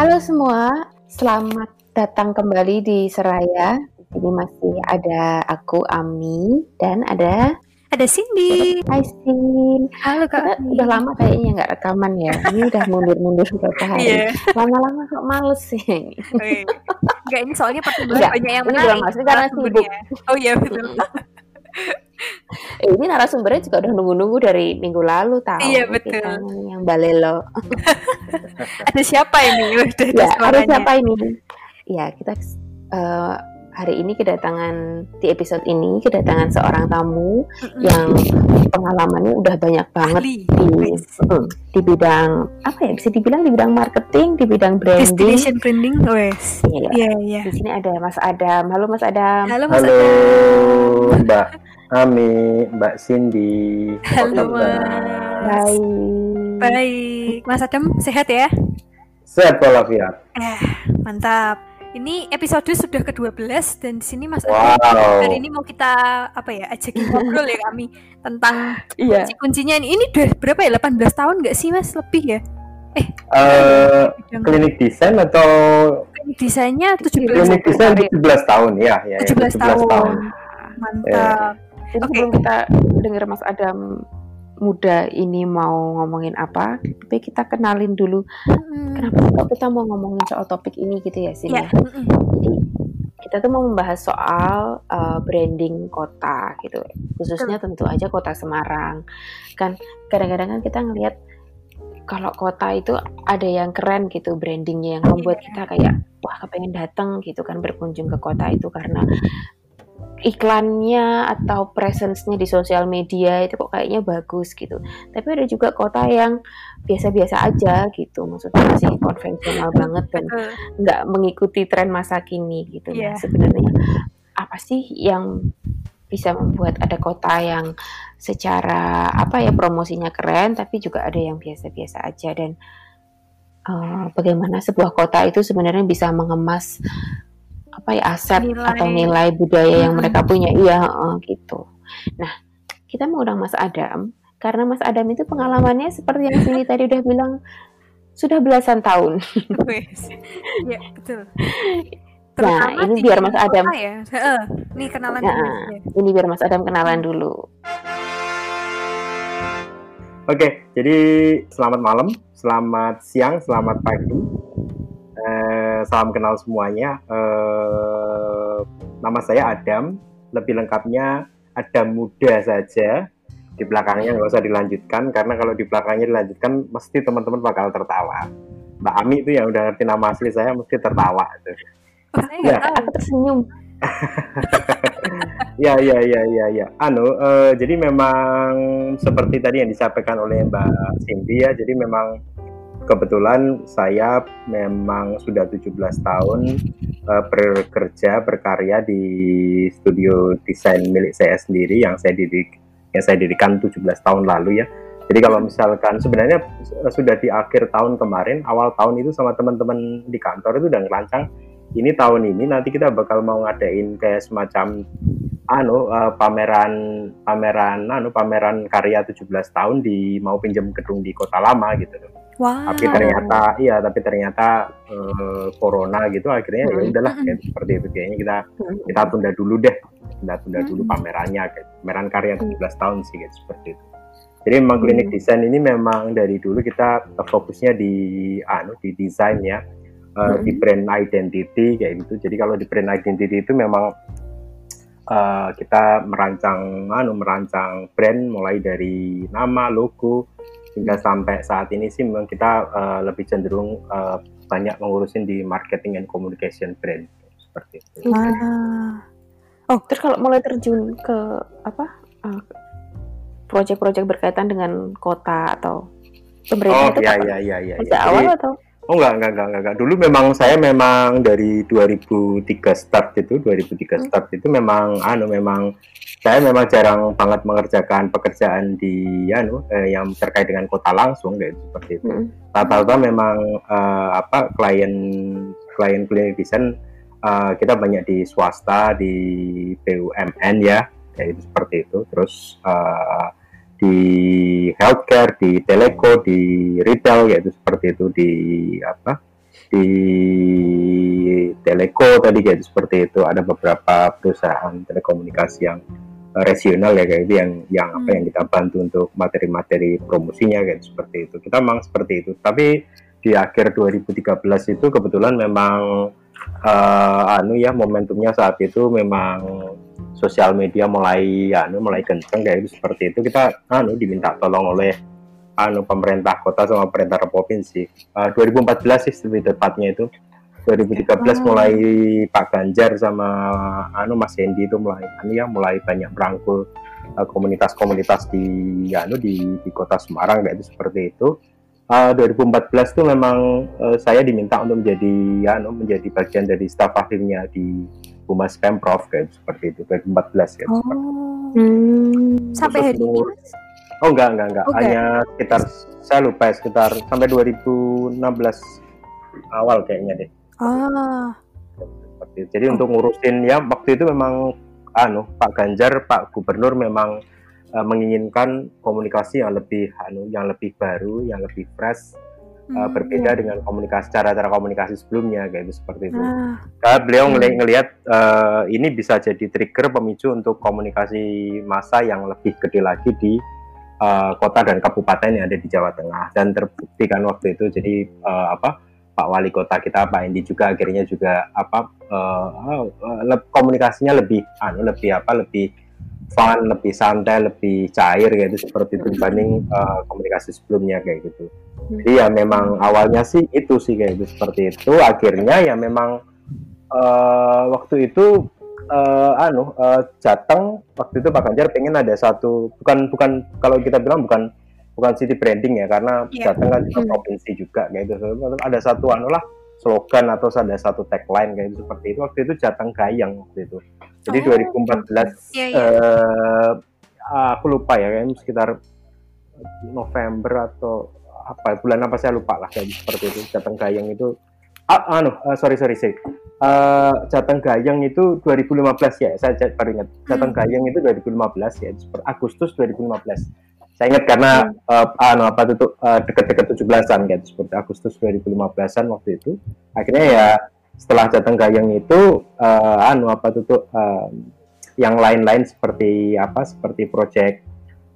Halo semua, selamat datang kembali di Seraya. Ini masih ada aku Ami dan ada Ada Cindy. Hai Sin. Halo Kita Kak. Ami. udah lama kayaknya nggak rekaman ya. Ini udah mundur-mundur beberapa hari. Iya. Lama-lama kok males sih. Wih. Enggak ini soalnya pertemuan Enggak, banyak yang ini menarik. bukan maksudnya karena narasumbernya. Oh iya betul. Eh, ini narasumbernya juga udah nunggu-nunggu dari minggu lalu tahu. Iya, betul. Kita nih yang balelo. ada siapa ini? Ya, ada siapa ini? Ya, kita eh, hari ini kedatangan di episode ini kedatangan seorang tamu Mm-mm. yang pengalamannya udah banyak banget ahli. di mm, di bidang apa ya bisa dibilang di bidang marketing, di bidang branding. Destination branding. Wes. Iya. Iya, iya. Di sini ada Mas Adam. Halo Mas Adam. Halo Mas Halo Adam. Mbak Ami, Mbak Cindy. Halo. Baik. Baik. Mas Adam sehat ya? Sehat walafiat. Eh, mantap. Ini episode sudah ke-12 dan di sini Mas Wow. Adam hari ini mau kita apa ya ajakin ngobrol ya kami tentang Iya. kunci-kuncinya ini. Ini udah berapa ya? 18 tahun nggak sih Mas? Lebih ya? Eh, Bidang klinik desain atau desainnya 17 klinik desain 17 tahun ya, ya, ya 17 tahun. Iya. Mantap. Jadi Oke. sebelum kita dengar Mas Adam muda ini mau ngomongin apa, tapi kita kenalin dulu Hmm. kenapa kok kita mau ngomongin soal topik ini gitu ya Sin Ya. ya? Jadi kita tuh mau membahas soal uh, branding kota gitu, khususnya tentu aja kota Semarang. Kan kadang-kadang kan kita ngelihat kalau kota itu ada yang keren gitu brandingnya yang membuat Iya. kita kayak wah kepengen datang gitu kan berkunjung ke kota itu karena iklannya atau presence-nya di sosial media itu kok kayaknya bagus gitu. Tapi ada juga kota yang biasa-biasa aja gitu, maksudnya masih konvensional banget dan nggak mengikuti tren masa kini gitu. Nah, Iya. sebenarnya apa sih yang bisa membuat ada kota yang secara apa ya promosinya keren, tapi juga ada yang biasa-biasa aja dan eh, bagaimana sebuah kota itu sebenarnya bisa mengemas apa ya aset Nilai. atau nilai budaya yang Mm-mm. mereka punya, iya eh, gitu. Nah, kita mengundang Mas Adam karena Mas Adam itu pengalamannya seperti yang Sini tadi udah bilang sudah belasan tahun. Wes. Ya, betul. Nah, ini biar Mas Adam. Ya. Heeh. Nih kenalan Ya, dulu. Ya. ini biar Mas Adam kenalan dulu. Oke, jadi selamat malam, selamat siang, selamat pagi. Eh, salam kenal semuanya. Eh, nama saya Adam, lebih lengkapnya Adam Muda saja. Di belakangnya nggak usah dilanjutkan, karena kalau di belakangnya dilanjutkan, mesti teman-teman bakal tertawa. Mbak Ami itu yang udah ngerti nama asli saya mesti tertawa. Tuh. Oh, saya Ya. nggak tahu. Aku tersenyum. Ya, ya, ya, ya, ya. Anu, eh, jadi memang seperti tadi yang disampaikan oleh Mbak Cindy ya, jadi memang kebetulan saya memang sudah 17 tahun eh, bekerja, berkarya di studio desain milik saya sendiri yang saya didik yang saya dirikan 17 tahun lalu ya. Jadi kalau misalkan sebenarnya eh, sudah di akhir tahun kemarin, awal tahun itu sama teman-teman di kantor itu udah ngerancang ini tahun ini nanti kita bakal mau ngadain kayak semacam anu eh, pameran pameran anu pameran karya 17 tahun di mau pinjam gedung di Kota Lama gitu loh. Wow. Tapi ternyata iya tapi ternyata eh, corona gitu akhirnya ya udahlah kayak seperti itu kayaknya kita kita tunda dulu deh. Kita tunda dulu pamerannya kayak pameran karya 17 tahun sih kayak seperti itu. Jadi memang klinik Hmm. desain ini memang dari dulu kita fokusnya di anu di desain ya. Hmm. di brand identity kayak gitu. Jadi kalau di brand identity itu memang eh, kita merancang anu merancang brand mulai dari nama, logo hingga sampai saat ini sih memang kita eh, lebih cenderung eh, banyak mengurusin di marketing and communication brand seperti itu. Wah. Terus kalau mulai terjun ke apa? uh, proyek-proyek berkaitan dengan kota atau pemerintah Oh itu iya iya iya. Sejak Jadi- awal atau? Oh enggak, enggak, enggak, enggak. Dulu memang saya memang dari 2003 start itu, 2003 Hmm. start itu memang anu memang saya memang jarang banget mengerjakan pekerjaan di anu eh, yang terkait dengan kota langsung kayak seperti itu. Mm. Rata-rata memang eh, apa klien klien klinik desain eh, kita banyak di swasta, di BUMN ya, kayak itu seperti itu. Terus eh, di healthcare, di telco, di retail yaitu seperti itu di apa di Teleko tadi kayak seperti itu. Ada beberapa perusahaan telekomunikasi yang uh, regional ya kayak itu yang yang apa Hmm. yang kita bantu untuk materi-materi promosinya kayak seperti itu. Kita memang seperti itu. Tapi di akhir 2013 itu kebetulan memang eh, anu ya momentumnya saat itu memang sosial media mulai anu mulai kenceng kayak itu seperti itu kita anu diminta tolong oleh anu pemerintah kota sama pemerintah provinsi. Eh, 2014 sih lebih tepatnya itu. 2013 Oh. mulai Pak Ganjar sama anu Mas Hendy itu mulai anu ya mulai banyak merangkul eh, komunitas-komunitas di anu di di kota Semarang kayak itu seperti itu. Eh, 2014 itu memang eh, saya diminta untuk menjadi anu menjadi bagian dari staf ahlinya di Humas Pemprov kayak seperti itu 2014 ya. Oh. Hmm. Sampai hari ini Mas? Oh enggak enggak enggak Oh, enggak. hanya sekitar saya lupa ya sekitar sampai 2016 awal kayaknya deh. Ah. Seperti itu. Jadi untuk ngurusin ya waktu itu memang anu Pak Ganjar Pak Gubernur memang eh, menginginkan komunikasi yang lebih anu yang lebih baru yang lebih fresh eh, Hmm. berbeda dengan komunikasi cara-cara komunikasi sebelumnya kayak itu seperti itu. Ah. Karena beliau Hmm. ngeli- ngelihat eh, ini bisa jadi trigger pemicu untuk komunikasi massa yang lebih gede lagi di eh, kota dan kabupaten yang ada di Jawa Tengah dan terbukti kan waktu itu jadi eh, apa Pak Wali Kota kita Pak Endi juga akhirnya juga apa eh, le- komunikasinya lebih anu lebih apa lebih fun lebih santai lebih cair kayak itu seperti itu dibanding eh, komunikasi sebelumnya kayak gitu. Jadi ya memang awalnya sih itu sih kayak gitu seperti itu. Akhirnya ya memang eh, waktu itu eh, anu eh, Jateng waktu itu Pak Ganjar pengen ada satu bukan bukan kalau kita bilang bukan bukan city branding ya karena Iya. Jateng kan juga Hmm. provinsi juga kayak gitu. Ada satu anu lah slogan atau ada satu tagline kayak gitu seperti itu. Waktu itu Jateng Gayang waktu itu jadi Oh. 2014 Iya, iya. eh, aku lupa ya kayaknya sekitar November atau apa bulan apa saya lupa lah kayak seperti itu Jateng Gayang itu ah, anu eh, sorry sorry sih Eh, Jateng Gayang itu 2015 ya saya baru ingat Jateng Hmm. Gayang itu 2015 ya seperti Agustus 2015 saya ingat karena eh, anu apa itu tuh, eh, dekat-dekat 17-an kan seperti Agustus 2015-an waktu itu akhirnya ya setelah Jateng Gayang itu eh, anu apa tuh, eh, yang lain-lain seperti apa seperti proyek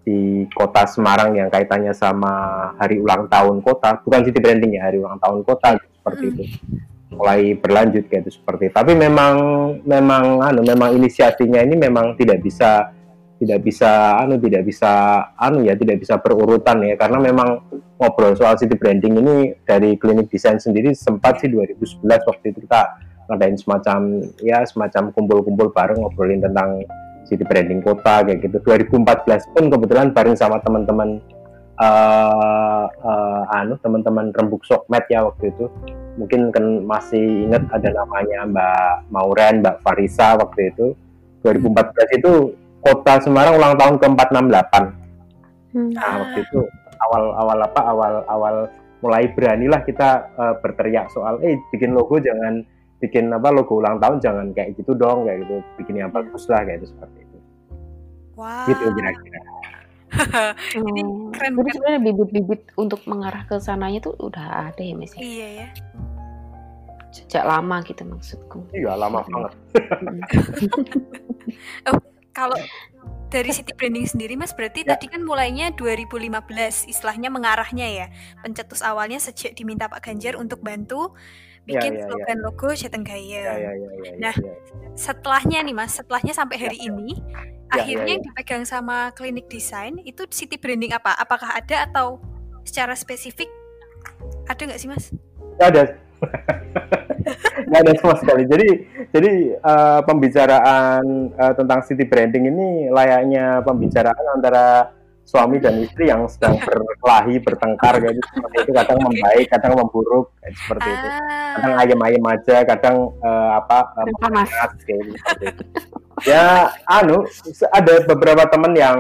di kota Semarang yang kaitannya sama hari ulang tahun kota. Bukan city branding ya hari ulang tahun kota seperti Hmm. itu mulai berlanjut kayak itu seperti. Tapi memang memang anu memang inisiasinya ini memang tidak bisa tidak bisa anu tidak bisa anu ya tidak bisa berurutan ya. Karena memang ngobrol soal city branding ini dari klinik desain sendiri sempat sih 2011 waktu itu kita ngadain semacam ya semacam kumpul-kumpul bareng ngobrolin tentang city branding kota kayak gitu. 2014 pun kebetulan bareng sama teman-teman eh eh, anu teman-teman rembuk sokmed ya waktu itu. Mungkin kan masih ingat ada namanya Mbak Mauren Mbak Farisa waktu itu. 2014 itu kota Semarang ulang tahun ke 468 Hmm. Nah, waktu itu awal-awal apa awal-awal mulai beranilah kita eh, berteriak soal eh bikin logo jangan bikin apa logo ulang tahun jangan kayak gitu dong kayak gitu bikin yang bagus lah kayak itu seperti itu Wow. gitu kira-kira Ini Oh. keren Jadi banget. sebenarnya bibit-bibit untuk mengarah ke sananya tuh udah ada ya Mas ya? Iya ya. Sejak lama gitu maksudku. iya lama banget Kalau dari city branding sendiri Mas berarti Ya. tadi kan mulainya 2015 istilahnya mengarahnya ya. Pencetus awalnya sejak diminta Pak Ganjar untuk bantu Ya, bikin ya, ya. slogan logo Jateng ya Gaya. ya ya ya, Nah, ya, ya. Setelahnya nih Mas, setelahnya sampai hari Ya. ini Ya, akhirnya ya, yang dipegang sama klinik desain itu city branding apa? Apakah ada atau secara spesifik ada nggak sih Mas? Ada nggak ada sama sekali jadi jadi eh, pembicaraan eh, tentang city branding ini layaknya pembicaraan antara suami dan istri yang sedang berkelahi bertengkar gitu seperti itu kadang membaik kadang memburuk kayak seperti itu kadang Ah, ayam-ayam aja kadang eh, apa Kadang panas. memanas, kayak gitu, seperti itu. ya anu ada beberapa teman yang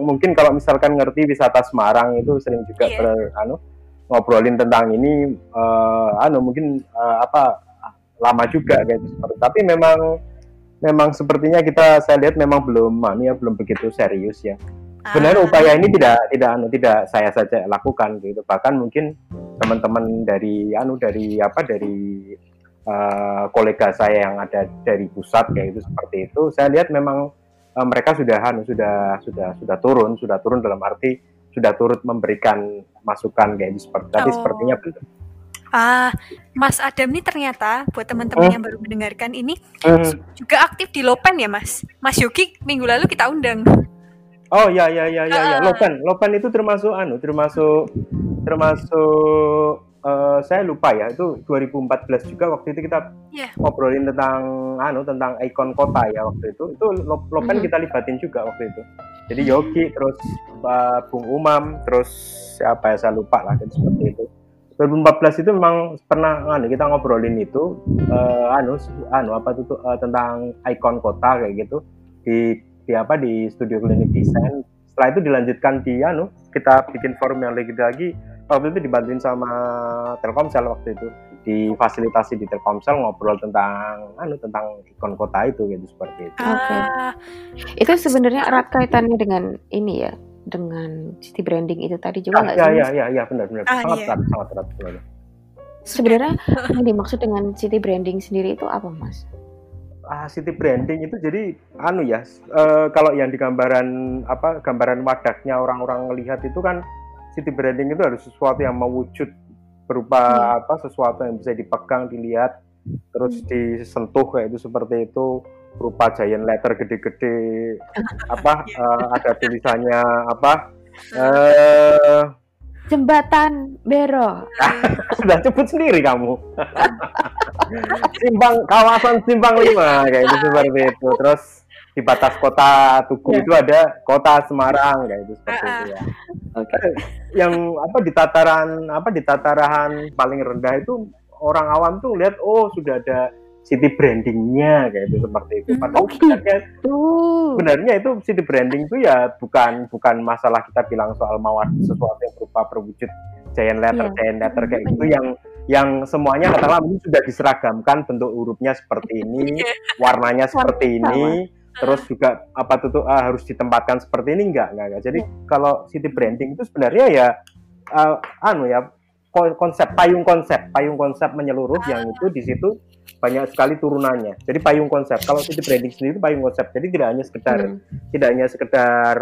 mungkin kalau misalkan ngerti wisata Semarang itu sering juga Iya. ber- anu ngobrolin tentang ini eh, anu mungkin eh, apa lama juga kayak gitu. Seperti tapi memang memang sepertinya kita saya lihat memang belum anu ya belum begitu serius ya. Sebenarnya ah, upaya ini tidak tidak anu tidak saya saja lakukan gitu. Bahkan mungkin teman-teman dari anu dari apa dari uh, kolega saya yang ada dari pusat kayak itu seperti itu saya lihat memang uh, mereka sudah anu sudah sudah sudah turun sudah turun dalam arti sudah turut memberikan masukan kayak itu seperti tapi Oh. sepertinya belum Ah, Mas Adam nih ternyata buat teman-teman Hmm. yang baru mendengarkan ini Hmm. juga aktif di Lopen ya, Mas. Mas Yogi minggu lalu kita undang. Oh ya ya ya ya ya Ah. Lopan Lopan itu termasuk anu termasuk termasuk eh, saya lupa ya itu 2014 juga waktu itu kita Iya. ngobrolin tentang anu tentang ikon kota ya waktu itu. Itu Lo- Lopan Mhm. kita libatin juga waktu itu. Jadi Yogi terus uh, Bung Umam terus siapa ya saya lupa lah gitu, seperti itu. 2014 itu memang pernah anu kita ngobrolin itu eh, anu anu apa tuh tuh, eh, tentang ikon kota kayak gitu. Di di apa di studio klinik desain. Setelah itu dilanjutkan di anu kita bikin forum yang lagi lagi waktu itu dibantuin sama Telkomsel waktu itu difasilitasi di Telkomsel ngobrol tentang anu tentang ikon kota itu gitu seperti itu Oke. Ah, Itu sebenarnya erat kaitannya dengan ini ya, dengan city branding itu tadi juga Ah, nggak ya sih? ya Mas? ya ya benar benar Ah, sangat iya. erat sangat erat sebenarnya. Sebenarnya yang dimaksud dengan city branding sendiri itu apa, Mas? ah, city branding itu jadi anu ya eh, kalau yang di gambaran apa gambaran wadahnya orang-orang melihat itu kan city branding itu harus sesuatu yang mewujud berupa Hmm. apa sesuatu yang bisa dipegang dilihat terus disentuh kayak itu seperti itu berupa giant letter gede-gede apa eh, ada tulisannya apa eh Jembatan Bero. sudah sebut sendiri kamu. Simpang kawasan simpang lima kayak itu seperti itu. Terus di batas kota Tugu Ya. itu ada kota Semarang kayak itu seperti Ah, itu ya Oke. yang apa di tataran apa di tataran paling rendah itu orang awam tuh lihat oh sudah ada city brandingnya kayak itu seperti itu Hmm. padahal Oh, sebenarnya Tuh. sebenarnya itu city branding itu ya bukan bukan masalah kita bilang soal mau ada sesuatu yang berupa perwujud giant letter Iya. giant letter kayak gitu Benar. yang yang semuanya katakanlah mungkin sudah diseragamkan bentuk hurufnya seperti ini warnanya seperti ini terus juga apa tuh tuh, ah, harus ditempatkan seperti ini enggak enggak, enggak. jadi kalau city branding itu sebenarnya ya ah, anu ya ko- konsep payung konsep payung konsep menyeluruh yang itu di situ banyak sekali turunannya jadi payung konsep kalau city branding sendiri itu payung konsep jadi tidak hanya sekedar Hmm. tidak hanya sekedar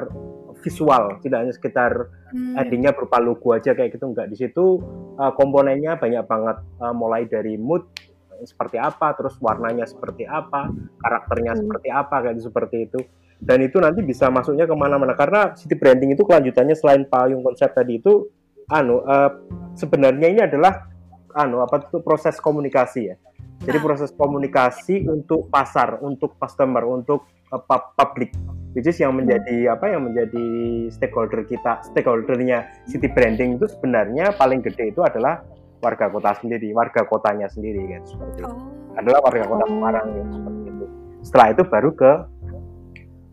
visual, tidak hanya sekedar hmm. endingnya berupa logo aja kayak gitu enggak. Di situ uh, komponennya banyak banget uh, mulai dari mood uh, seperti apa, terus warnanya seperti apa, karakternya Hmm. seperti apa kayak seperti itu. Dan itu nanti bisa masuknya ke mana-mana karena city branding itu kelanjutannya selain payung konsep tadi itu, anu uh, sebenarnya ini adalah anu apa itu proses komunikasi ya. Jadi proses komunikasi untuk pasar, untuk customer, untuk uh, pub- public which is yang menjadi apa yang menjadi stakeholder kita stakeholdernya city branding itu sebenarnya paling gede itu adalah warga kota sendiri warga kotanya sendiri kan seperti itu Oh. adalah warga kota. Semarang gitu, seperti itu setelah itu baru ke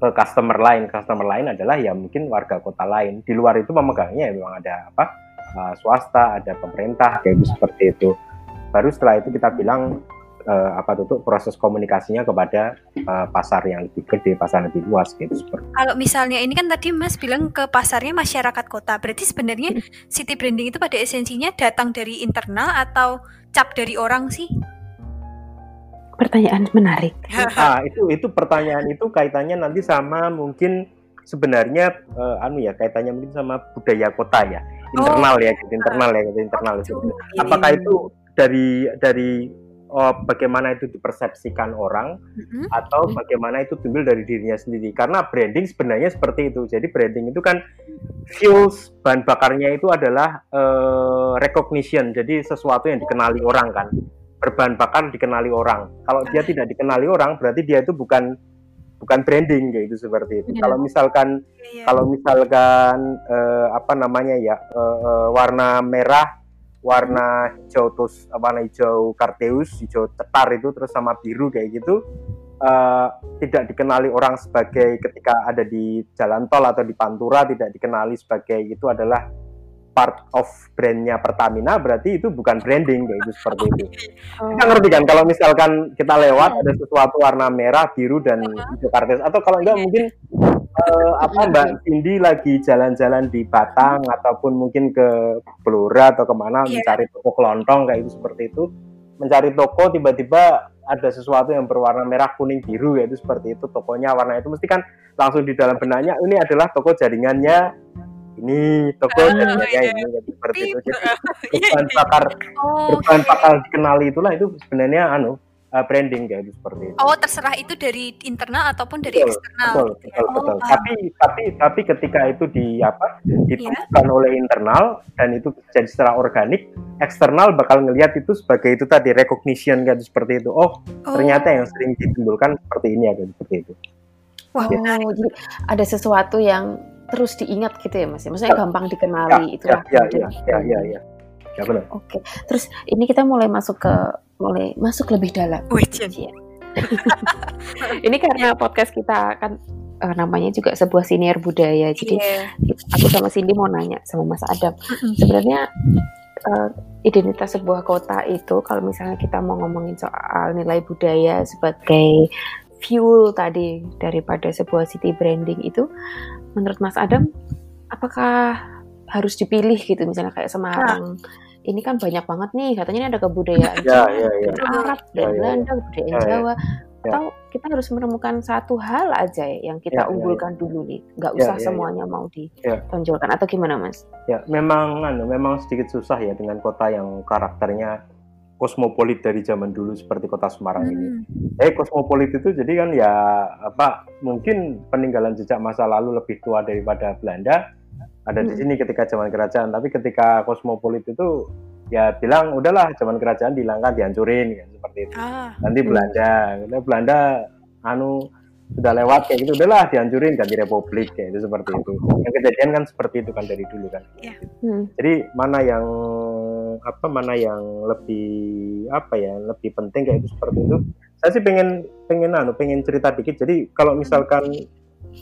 ke customer lain customer lain adalah ya mungkin warga kota lain di luar itu pemegangnya ya memang ada apa uh, swasta ada pemerintah kayak gitu seperti itu baru setelah itu kita bilang uh, apa tuh proses komunikasinya kepada uh, pasar yang lebih gede pasar yang lebih luas gitu seperti Kalau misalnya ini kan tadi Mas bilang ke pasarnya masyarakat kota. Berarti sebenarnya city branding itu pada esensinya datang dari internal atau cap dari orang sih? Pertanyaan menarik. Ah, itu itu pertanyaan itu kaitannya nanti sama mungkin sebenarnya eh, anu ya kaitannya mungkin sama budaya kota ya. Internal ya, gitu, internal ya, gitu, internal itu. Oh, Apakah itu dari dari oh, bagaimana itu dipersepsikan orang Mm-mm. atau bagaimana itu timbul dari dirinya sendiri? Karena branding sebenarnya seperti itu. Jadi branding itu kan fuels bahan bakarnya itu adalah eh, recognition. Jadi sesuatu yang dikenali orang kan. Berbahan bakar dikenali orang. Kalau dia tidak dikenali orang, berarti dia itu bukan bukan branding kayak gitu seperti itu. Iya. Kalau misalkan Iya. kalau misalkan eh, apa namanya ya eh, eh, warna merah warna hijau terus warna hijau karteus hijau cetar itu terus sama biru kayak gitu eh, tidak dikenali orang sebagai ketika ada di jalan tol atau di pantura tidak dikenali sebagai itu adalah part of brandnya Pertamina berarti itu bukan branding kayak itu seperti itu. Kita ngerti kan kalau misalkan kita lewat ada sesuatu warna merah biru dan hijau kartes atau kalau enggak mungkin uh, apa Mbak Cindy lagi jalan-jalan di Batang ataupun mungkin ke Blora atau ke mana yeah. mencari toko kelontong kayak itu seperti itu. Mencari toko tiba-tiba ada sesuatu yang berwarna merah kuning biru yaitu seperti itu tokonya warna itu mesti kan langsung di dalam benaknya ini adalah toko jaringannya ini toko oh, jaringannya iya. ini seperti itu. Jadi berbahan bakar oh, berbahan bakar dikenali itulah itu sebenarnya anu uh, branding kayak itu seperti itu. Oh, terserah itu dari internal ataupun dari betul, eksternal. Betul, betul, oh, betul. Tapi tapi tapi ketika itu di apa ditemukan yeah. oleh internal dan itu jadi secara organik, eksternal bakal ngelihat itu sebagai itu tadi recognition kayak seperti itu. Oh, oh, ternyata yang sering ditimbulkan seperti ini ada seperti itu. Wah, wow, ya. jadi ada sesuatu yang terus diingat gitu ya Mas. Ya? Maksudnya ya, gampang dikenali ya, itulah. Ya, ya, ya, ya, ya, ya. Ya benar. Oke. Terus ini kita mulai masuk ke mulai masuk lebih dalam. Iya. ini karena podcast kita kan uh, namanya juga sebuah senior budaya. Jadi yeah. aku sama Cindy mau nanya sama Mas Adam. Sebenarnya uh, identitas sebuah kota itu kalau misalnya kita mau ngomongin soal nilai budaya sebagai fuel tadi daripada sebuah city branding itu menurut Mas Adam apakah harus dipilih gitu misalnya kayak Semarang nah ini kan banyak banget nih katanya ini ada kebudayaan ya, ya, ya. Arab dan ya, ya. Belanda kebudayaan ya, ya. Jawa ya. atau kita harus menemukan satu hal aja yang kita ya, ya unggulkan ya, ya. dulu nih nggak ya, usah ya, semuanya ya. mau ditonjolkan ya. atau gimana mas? Ya memang anu memang sedikit susah ya dengan kota yang karakternya kosmopolit dari zaman dulu seperti kota Semarang hmm. ini. Eh kosmopolit itu jadi kan ya apa mungkin peninggalan jejak masa lalu lebih tua daripada Belanda ada hmm. di sini ketika zaman kerajaan tapi ketika kosmopolit itu ya bilang udahlah zaman kerajaan dihilangkan dihancurin ya seperti itu ah. nanti. Belanda hmm. Belanda anu sudah lewat kayak gitu udahlah dihancurin ganti republik kayak itu seperti itu yang kejadian kan seperti itu kan dari dulu kan yeah. hmm. jadi mana yang apa mana yang lebih apa ya lebih penting kayak itu seperti itu saya sih pengen pengen anu pengen cerita dikit jadi kalau misalkan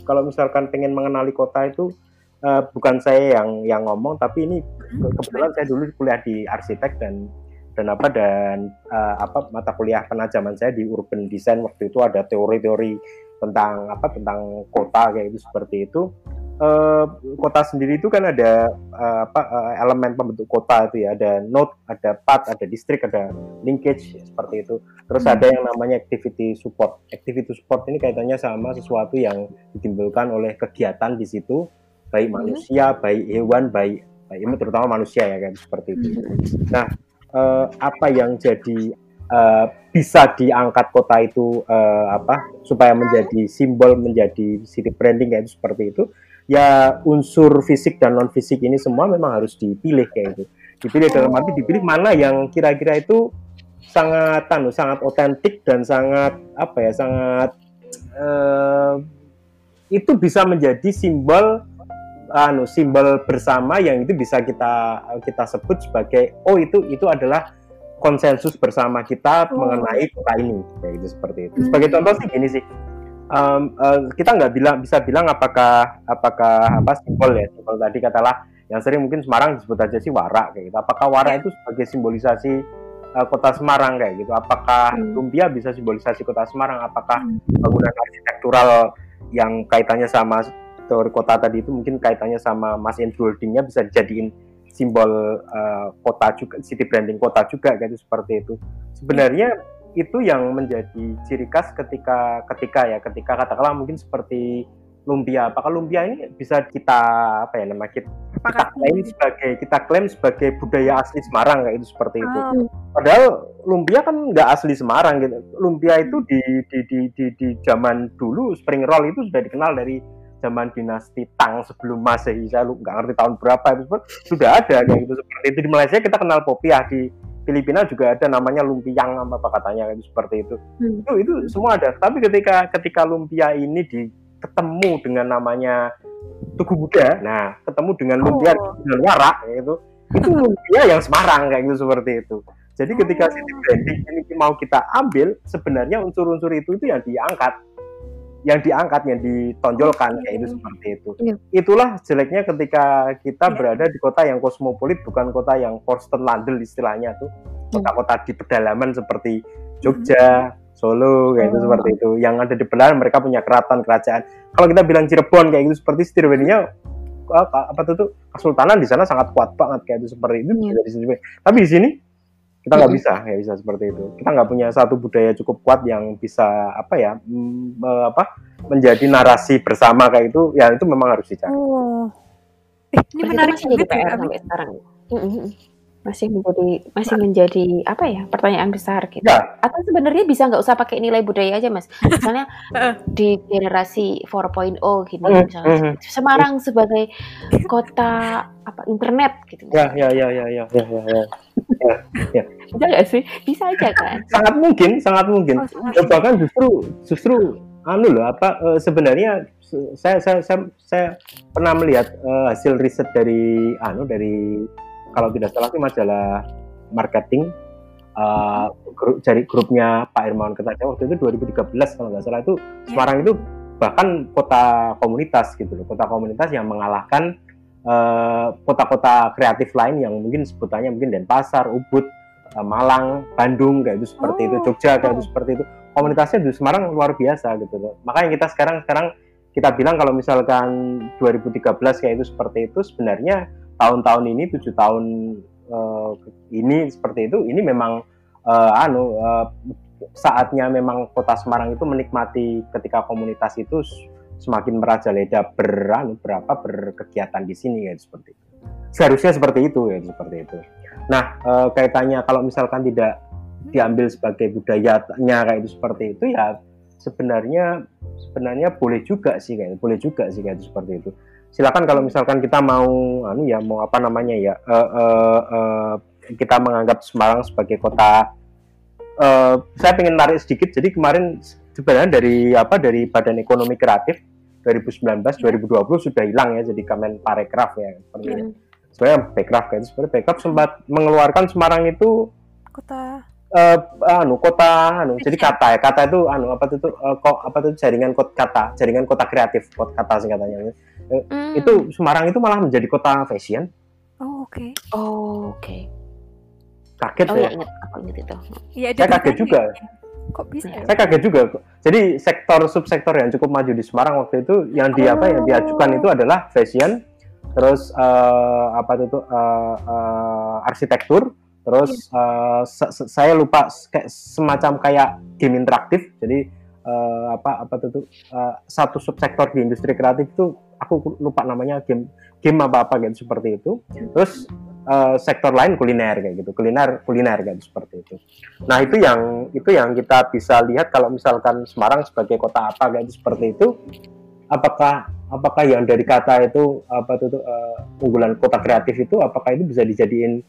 kalau misalkan pengen mengenali kota itu uh, bukan saya yang yang ngomong tapi ini hmm. kebetulan saya dulu kuliah di arsitek dan dan apa dan uh, apa mata kuliah penajaman saya di urban design. Waktu itu ada teori-teori tentang apa tentang kota kayak itu seperti itu. Uh, kota sendiri itu kan ada uh, apa uh, elemen pembentuk kota itu ya. Ada node ada path ada distrik ada linkage seperti itu. Terus hmm. ada yang namanya activity support. Activity support ini kaitannya sama sesuatu yang ditimbulkan oleh kegiatan di situ baik hmm. manusia, baik hewan, baik baik terutama manusia ya kan seperti itu. Hmm. Nah, eh, apa yang jadi eh, bisa diangkat kota itu eh, apa supaya menjadi simbol menjadi city branding kayak itu seperti itu ya unsur fisik dan non fisik ini semua memang harus dipilih kayak itu dipilih dalam arti dipilih mana yang kira-kira itu sangat anu sangat otentik dan sangat apa ya sangat uh, itu bisa menjadi simbol anu simbol bersama yang itu bisa kita kita sebut sebagai oh itu itu adalah konsensus bersama kita oh. mengenai kota ini kayak gitu seperti itu. Hmm. Sebagai contoh sih gini sih. Um, uh, kita nggak bilang bisa bilang apakah apakah apa simbol ya simbol tadi katalah yang sering mungkin Semarang disebut aja sih warak kayak gitu. Apakah warak itu sebagai simbolisasi uh, kota Semarang kayak gitu? Apakah hmm. lumpia bisa simbolisasi kota Semarang? Apakah hmm. bangunan arsitektural yang kaitannya sama teori kota tadi itu mungkin kaitannya sama Mas Holdingnya bisa dijadiin simbol uh, kota juga, city branding kota juga gitu seperti itu. Sebenarnya itu yang menjadi ciri khas ketika ketika ya ketika katakanlah mungkin seperti lumpia. Apakah lumpia ini bisa kita apa ya nama kita, kita klaim sebagai kita klaim sebagai budaya asli Semarang kayak itu seperti itu. Oh. Padahal lumpia kan nggak asli Semarang gitu. Lumpia itu di di di di, di zaman dulu spring roll itu sudah dikenal dari zaman dinasti Tang sebelum Masehi. Saya lu nggak ngerti tahun berapa itu sudah ada kayak gitu seperti itu. Di Malaysia kita kenal popiah di Filipina juga ada namanya lumpiang apa katanya kayak seperti itu. Hmm. itu itu semua ada. Tapi ketika ketika lumpia ini di ketemu dengan namanya Tugu Buddha nah ketemu dengan lumpia oh. dengan warak gitu itu lumpia yang Semarang kayak gitu seperti itu. Jadi ketika oh. city branding ini mau kita ambil sebenarnya unsur-unsur itu itu yang diangkat yang diangkat, yang ditonjolkan kayak itu seperti itu. Ya. Itulah jeleknya ketika kita ya. berada di kota yang kosmopolit, bukan kota yang Landel istilahnya tuh, iya. kota-kota di pedalaman seperti Jogja. Solo kayak itu Oh. seperti itu. Yang ada di Benar mereka punya keraton kerajaan. Kalau kita bilang Cirebon kayak gitu seperti Stirwedinya apa tuh tuh kesultanan di sana sangat kuat banget kayak itu seperti itu Iya. dari sini. Tapi di sini kita nggak bisa, nggak bisa seperti itu. Kita nggak punya satu budaya cukup kuat yang bisa apa ya, mm, eh, apa menjadi narasi bersama kayak itu. Ya itu memang harus dicari. Oh. Eh, ini menarik ya, PR sampai sekarang. Masih menjadi masih menjadi apa ya pertanyaan besar gitu. Ya. Atau sebenarnya bisa nggak usah pakai nilai budaya aja mas. Misalnya di generasi 4.0 gitu Mm, misalnya mm. Semarang sebagai kota apa internet gitu. Ya, ya, ya, ya, ya, ya, ya, ya. Bisa nggak sih? Bisa aja kan. sangat mungkin, sangat mungkin. Oh, sangat Ya, bahkan justru justru anu loh apa eh, sebenarnya se- saya saya saya, saya pernah melihat eh, hasil riset dari anu dari kalau tidak salah itu majalah marketing eh, grup dari grupnya Pak Irmawan Kertajaya waktu itu 2013 kalau nggak salah itu Semarang itu bahkan kota komunitas gitu loh kota komunitas yang mengalahkan eh, kota-kota kreatif lain yang mungkin sebutannya mungkin Denpasar, Ubud, eh, Malang, Bandung kayak itu seperti itu, Oh. Jogja kayak itu seperti itu. Komunitasnya di Semarang luar biasa gitu loh. Makanya kita sekarang sekarang kita bilang kalau misalkan 2013 kayak itu seperti itu sebenarnya tahun-tahun ini tujuh tahun eh, ini seperti itu ini memang eh, anu eh, saatnya memang kota Semarang itu menikmati ketika komunitas itu semakin merajalela beranu berapa berkegiatan di sini ya seperti itu. Seharusnya seperti itu ya seperti itu. Nah eh, kaitannya kalau misalkan tidak diambil sebagai budayanya kayak itu seperti itu ya sebenarnya sebenarnya boleh juga sih kayak boleh juga sih kayak itu seperti itu. Silakan kalau misalkan kita mau anu ya mau apa namanya ya eh, eh, eh, kita menganggap Semarang sebagai kota eh, saya pengen tarik sedikit. Jadi kemarin sebenarnya dari apa dari Badan Ekonomi Kreatif 2019 2020 sudah hilang ya jadi Kemen Parekraf ya itu. Hmm. Sebenarnya Bekraf kan sebenarnya Bekraf sempat mengeluarkan Semarang itu Kota eh anu kota anu jadi kata ya kata itu anu apa itu eh, kok apa itu jaringan kota kata jaringan kota kreatif kota kata singkatannya Hmm. itu Semarang itu malah menjadi kota fashion Oh, oke. Oh, oke. kaget Oh ya ya ingat aku ingat itu. Iya, ada Saya kaget juga. Kok bisa ya? saya kaget juga jadi sektor subsektor yang cukup maju di Semarang waktu itu yang di apa yang diajukan itu adalah fashion terus eh, apa itu eh, eh, arsitektur terus se- se- saya lupa kayak semacam kayak game interaktif jadi eh, apa apa itu eh, satu subsektor di industri kreatif itu aku lupa namanya game game apa apa gitu seperti itu. Terus eh, sektor lain kuliner kayak gitu. Kuliner kuliner kayak gitu, seperti itu. Nah itu yang itu yang kita bisa lihat kalau misalkan Semarang sebagai kota apa kayak gitu, seperti itu. Apakah apakah yang dari kata itu apa itu eh, unggulan kota kreatif itu apakah itu bisa dijadiin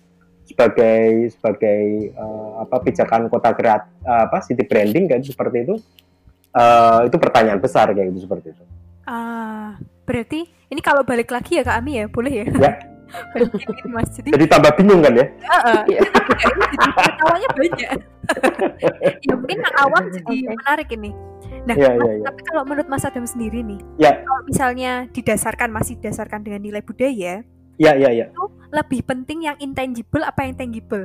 sebagai sebagai eh, apa pijakan kota kreatif apa city branding kayak gitu, seperti itu? Eh, itu pertanyaan besar kayak gitu seperti itu. Ah, berarti ini kalau balik lagi ya Kak Ami ya, boleh ya? Ya. Mas. Jadi, jadi tambah bingung kan ya Heeh. Iya. jadi ketawanya banyak. ya mungkin yang awam jadi Oke. menarik ini. Nah, Iya, Mas, iya, iya. tapi kalau menurut Mas Adam sendiri nih, Ya. kalau misalnya didasarkan masih didasarkan dengan nilai budaya, ya ya ya lebih penting yang intangible apa yang tangible?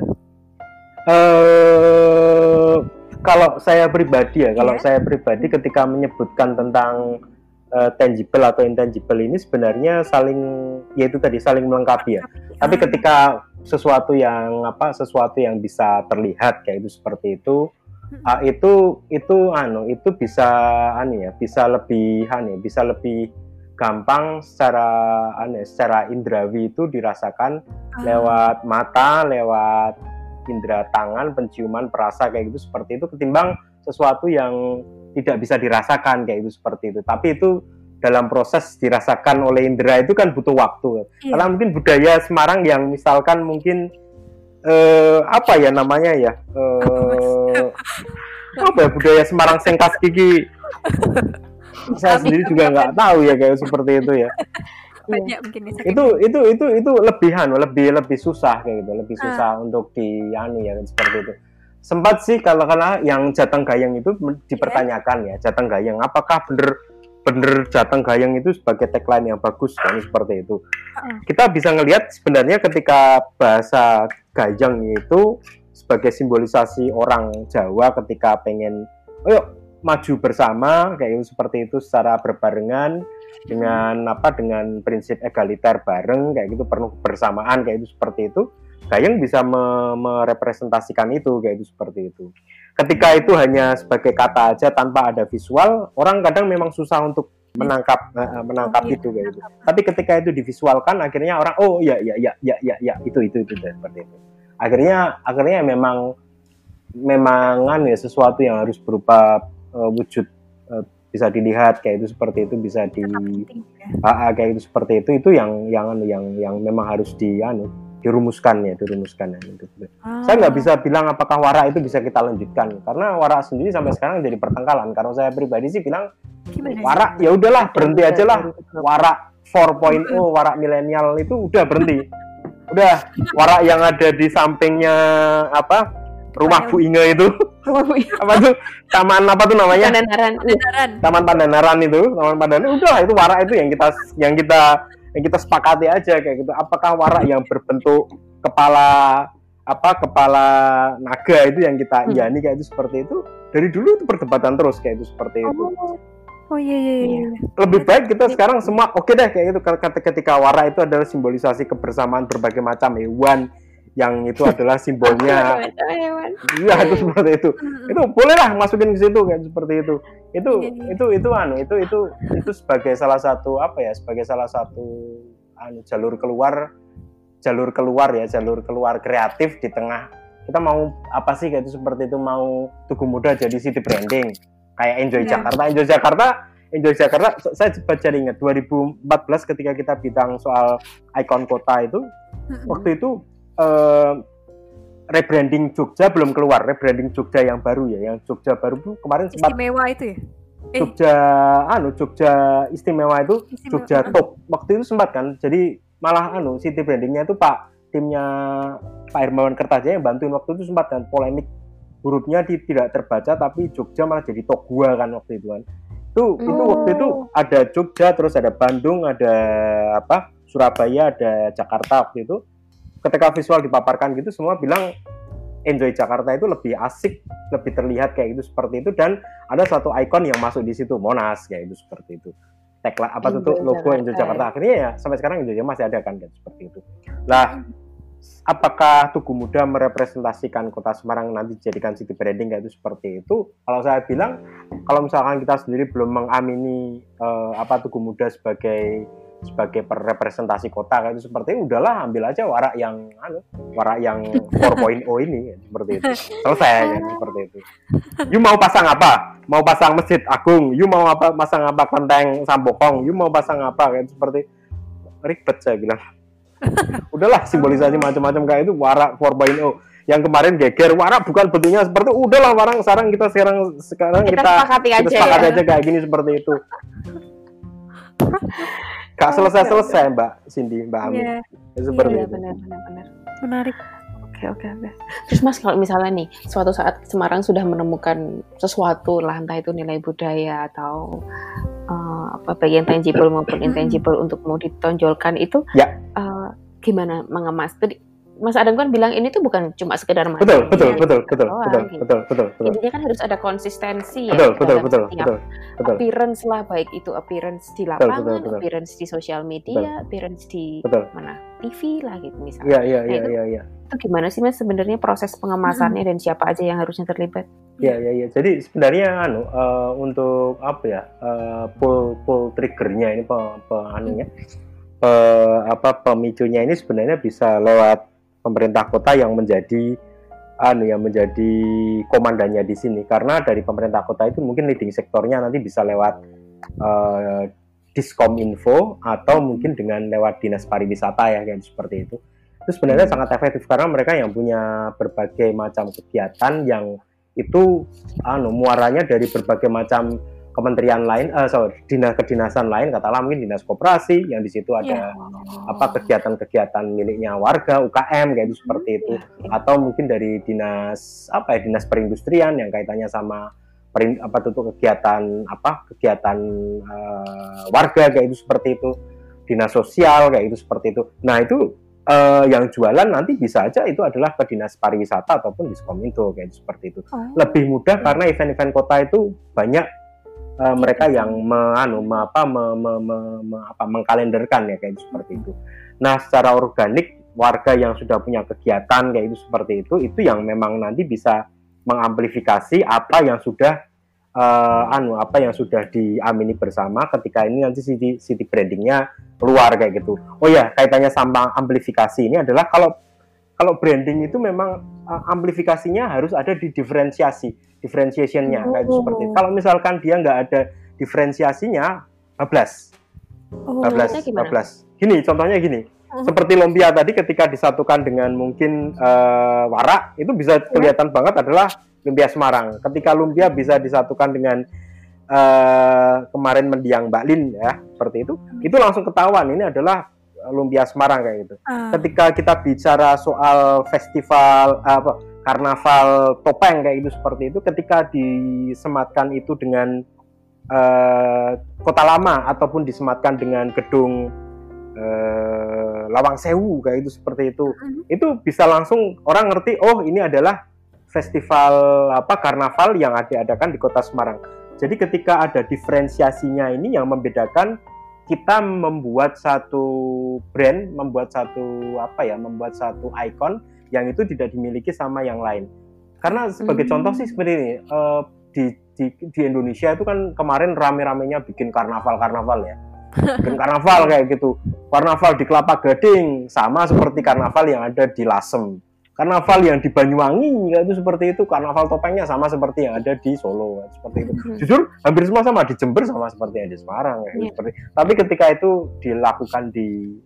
eh kalau saya pribadi ya, kalau Iya. saya pribadi ketika menyebutkan tentang eh, tangible atau intangible ini sebenarnya saling yaitu tadi saling melengkapi ya. Tapi Ah, ketika sesuatu yang apa sesuatu yang bisa terlihat kayak itu seperti itu ah, itu itu anu itu bisa anu ya bisa lebih anu ya, bisa lebih gampang secara anu ya, secara indrawi itu dirasakan ah, lewat mata, lewat indera tangan, penciuman, perasa kayak gitu seperti itu ketimbang sesuatu yang tidak bisa dirasakan kayak itu seperti itu. Tapi itu dalam proses dirasakan oleh indera itu kan butuh waktu. Iya. Karena mungkin budaya Semarang yang misalkan mungkin eh, apa ya namanya ya? Eh, apa ya budaya Semarang sengkas gigi? Saya sendiri juga nggak tahu ya kayak seperti itu ya banyak mungkin itu itu itu itu lebih anu lebih lebih susah kayak gitu lebih Ah. susah untuk di anu ya seperti itu sempat sih kalau karena yang jateng gayeng itu men- dipertanyakan ya jateng gayeng. Apakah bener bener jateng gayeng itu sebagai tagline yang bagus kan seperti itu. Kita bisa ngelihat sebenarnya ketika bahasa gayeng itu sebagai simbolisasi orang Jawa ketika pengen ayo maju bersama kayak gitu seperti itu secara berbarengan dengan apa dengan prinsip egaliter bareng kayak gitu penuh bersamaan kayak itu seperti itu Gayeng bisa me merepresentasikan itu kayak itu seperti itu. Ketika itu hanya sebagai kata aja tanpa ada visual, orang kadang memang susah untuk menangkap uh, menangkap oh, itu kayak gitu. Tapi ketika itu divisualkan, akhirnya orang oh ya ya ya ya ya ya itu itu itu seperti itu. Akhirnya akhirnya memang memang ya sesuatu yang harus berupa uh, wujud uh, bisa dilihat kayak itu seperti itu bisa di ya. kayak itu seperti itu itu yang yang anu, yang yang memang harus di anu dirumuskan ya dirumuskan ya. Ah. Saya nggak bisa bilang apakah wara itu bisa kita lanjutkan. Karena wara sendiri sampai sekarang jadi pertengkalan. Karena saya pribadi sih bilang Gimana wara ya udahlah berhenti aja lah. wara 4.0 wara milenial itu udah berhenti. Udah wara yang ada di sampingnya apa rumah Bu Inge itu. Apa tuh taman apa tuh namanya? Pandanaran taman Pandanaran itu taman Pandanaran udah itu wara itu yang kita yang kita yang kita sepakati aja kayak gitu. Apakah warak yang berbentuk kepala apa kepala naga itu yang kita hmm. iyani kayak itu seperti itu? Dari dulu itu perdebatan terus kayak itu seperti itu. Oh, oh iya, iya iya iya. lebih baik kita sekarang semua oke okay deh kayak itu ketika wara itu adalah simbolisasi kebersamaan berbagai macam hewan yang itu adalah simbolnya. Iya itu seperti itu. Itu bolehlah masukin ke situ kan seperti itu. Itu iya, iya. itu itu anu itu itu itu sebagai salah satu apa ya sebagai salah satu anu jalur keluar jalur keluar ya jalur keluar kreatif di tengah. Kita mau apa sih kayak itu seperti itu mau tugu muda jadi city branding. Kayak Enjoy yeah. Jakarta Enjoy Jakarta Enjoy Jakarta saya baca ingat 2014 ketika kita bidang soal ikon kota itu waktu itu uh, rebranding Jogja belum keluar, rebranding Jogja yang baru ya, yang Jogja baru tuh kemarin sempat istimewa itu ya. Eh. Jogja, anu Jogja istimewa itu istimewa. Jogja top. Waktu itu sempat kan, jadi malah anu city brandingnya itu Pak timnya Pak Hermawan Kertajaya yang bantuin waktu itu sempat kan polemik hurufnya di, tidak terbaca tapi Jogja malah jadi Togua kan waktu itu kan. Itu oh. itu waktu itu ada Jogja terus ada Bandung ada apa Surabaya ada Jakarta waktu itu ketika visual dipaparkan gitu semua bilang enjoy Jakarta itu lebih asik, lebih terlihat kayak gitu seperti itu dan ada satu ikon yang masuk di situ Monas kayak itu seperti itu. Tagline apa tuh logo Jakarta. Enjoy Jakarta akhirnya ya sampai sekarang Enjoy masih ada kan kayak seperti itu. Lah apakah Tugu Muda merepresentasikan kota Semarang nanti dijadikan city branding kayak itu seperti itu? Kalau saya bilang kalau misalkan kita sendiri belum mengamini uh, apa Tugu Muda sebagai sebagai representasi kota kayak itu seperti udahlah ambil aja warak yang anu warak yang 4.0 ini ya, seperti itu. Selesai ya, seperti itu. You mau pasang apa? Mau pasang masjid agung you mau apa pasang apa kelenteng sambokong you mau pasang apa kayak seperti ribet saya bilang. Udahlah simbolisasi macam-macam kayak itu warak 4.0 yang kemarin geger warak bukan bentuknya seperti udahlah warang sekarang kita sekarang sekarang kita kita sepakati aja, kita sepakati ya. aja kayak gini seperti itu Gak selesai-selesai Mbak Cindy, Mbak Ami. Yeah. Seperti yeah, itu. Benar, benar, benar. Menarik. Oke, oke, oke. Terus Mas kalau misalnya nih, suatu saat Semarang sudah menemukan sesuatu lah, entah itu nilai budaya atau uh, apa bagian tangible maupun intangible untuk mau ditonjolkan itu, ya. uh, gimana mengemas? Tadi Mas Adam kan bilang ini tuh bukan cuma sekedar macam betul betul betul betul doang, betul, gitu. betul betul betul intinya kan harus ada konsistensi ya betul betul betul betul betul appearance lah baik itu appearance di lapangan betul, betul, betul. appearance di sosial media betul. appearance di betul. mana TV lah gitu misalnya iya iya iya iya iya itu gimana sih mas sebenarnya proses pengemasannya hmm. dan siapa aja yang harusnya terlibat Iya iya iya. Jadi sebenarnya anu uh, untuk apa ya uh, pull pull triggernya ini pe, pe anunya uh, apa pemicunya ini sebenarnya bisa lewat pemerintah kota yang menjadi anu yang menjadi komandannya di sini. Karena dari pemerintah kota itu mungkin leading sektornya nanti bisa lewat uh, diskom info atau mungkin dengan lewat dinas pariwisata ya kayak seperti itu. Itu sebenarnya sangat efektif karena mereka yang punya berbagai macam kegiatan yang itu anu muaranya dari berbagai macam kementerian lain, uh, sorry, dinas kedinasan lain, katakanlah mungkin dinas koperasi yang di situ ada yeah. apa kegiatan-kegiatan miliknya warga UKM kayak itu seperti itu, yeah. atau mungkin dari dinas apa ya dinas perindustrian yang kaitannya sama perin, apa itu kegiatan apa kegiatan uh, warga kayak itu seperti itu, dinas sosial kayak itu seperti itu. Nah itu uh, yang jualan nanti bisa aja itu adalah ke dinas pariwisata ataupun diskominfo kayak seperti itu. Oh. Lebih mudah karena event-event kota itu banyak uh, mereka yang me, anu, me, apa, me, me, me, me, apa, mengkalenderkan ya kayak seperti itu. Nah, secara organik warga yang sudah punya kegiatan kayak itu seperti itu, itu yang memang nanti bisa mengamplifikasi apa yang sudah uh, anu apa yang sudah diamini bersama ketika ini nanti city, city brandingnya keluar kayak gitu. Oh ya kaitannya sama amplifikasi ini adalah kalau kalau branding itu memang uh, amplifikasinya harus ada di diferensiasi, differentiationnya oh. kayak seperti itu. Kalau misalkan dia nggak ada diferensiasinya, bablas, oh, bablas, bablas. Gini contohnya gini, uh-huh. seperti lumpia tadi ketika disatukan dengan mungkin uh, warak itu bisa kelihatan uh. banget adalah lumpia Semarang. Ketika lumpia bisa disatukan dengan uh, kemarin mendiang Mbak Lin ya seperti itu, hmm. itu langsung ketahuan ini adalah lumpia Semarang kayak gitu. Uh. Ketika kita bicara soal festival apa karnaval topeng kayak gitu seperti itu, ketika disematkan itu dengan uh, kota lama ataupun disematkan dengan gedung uh, Lawang Sewu kayak itu seperti itu, uh. itu bisa langsung orang ngerti oh ini adalah festival apa karnaval yang diadakan di Kota Semarang. Jadi ketika ada diferensiasinya ini yang membedakan kita membuat satu brand, membuat satu apa ya, membuat satu ikon yang itu tidak dimiliki sama yang lain. Karena sebagai hmm. contoh sih seperti ini, uh, di, di di Indonesia itu kan kemarin rame-ramenya bikin karnaval-karnaval ya. Bikin karnaval kayak gitu. Karnaval di Kelapa Gading sama seperti karnaval yang ada di Lasem karnaval yang di Banyuwangi ya itu seperti itu karnaval topengnya sama seperti yang ada di Solo seperti itu hmm. jujur hampir semua sama di Jember sama seperti yang di Semarang ya, yeah. seperti tapi ketika itu dilakukan di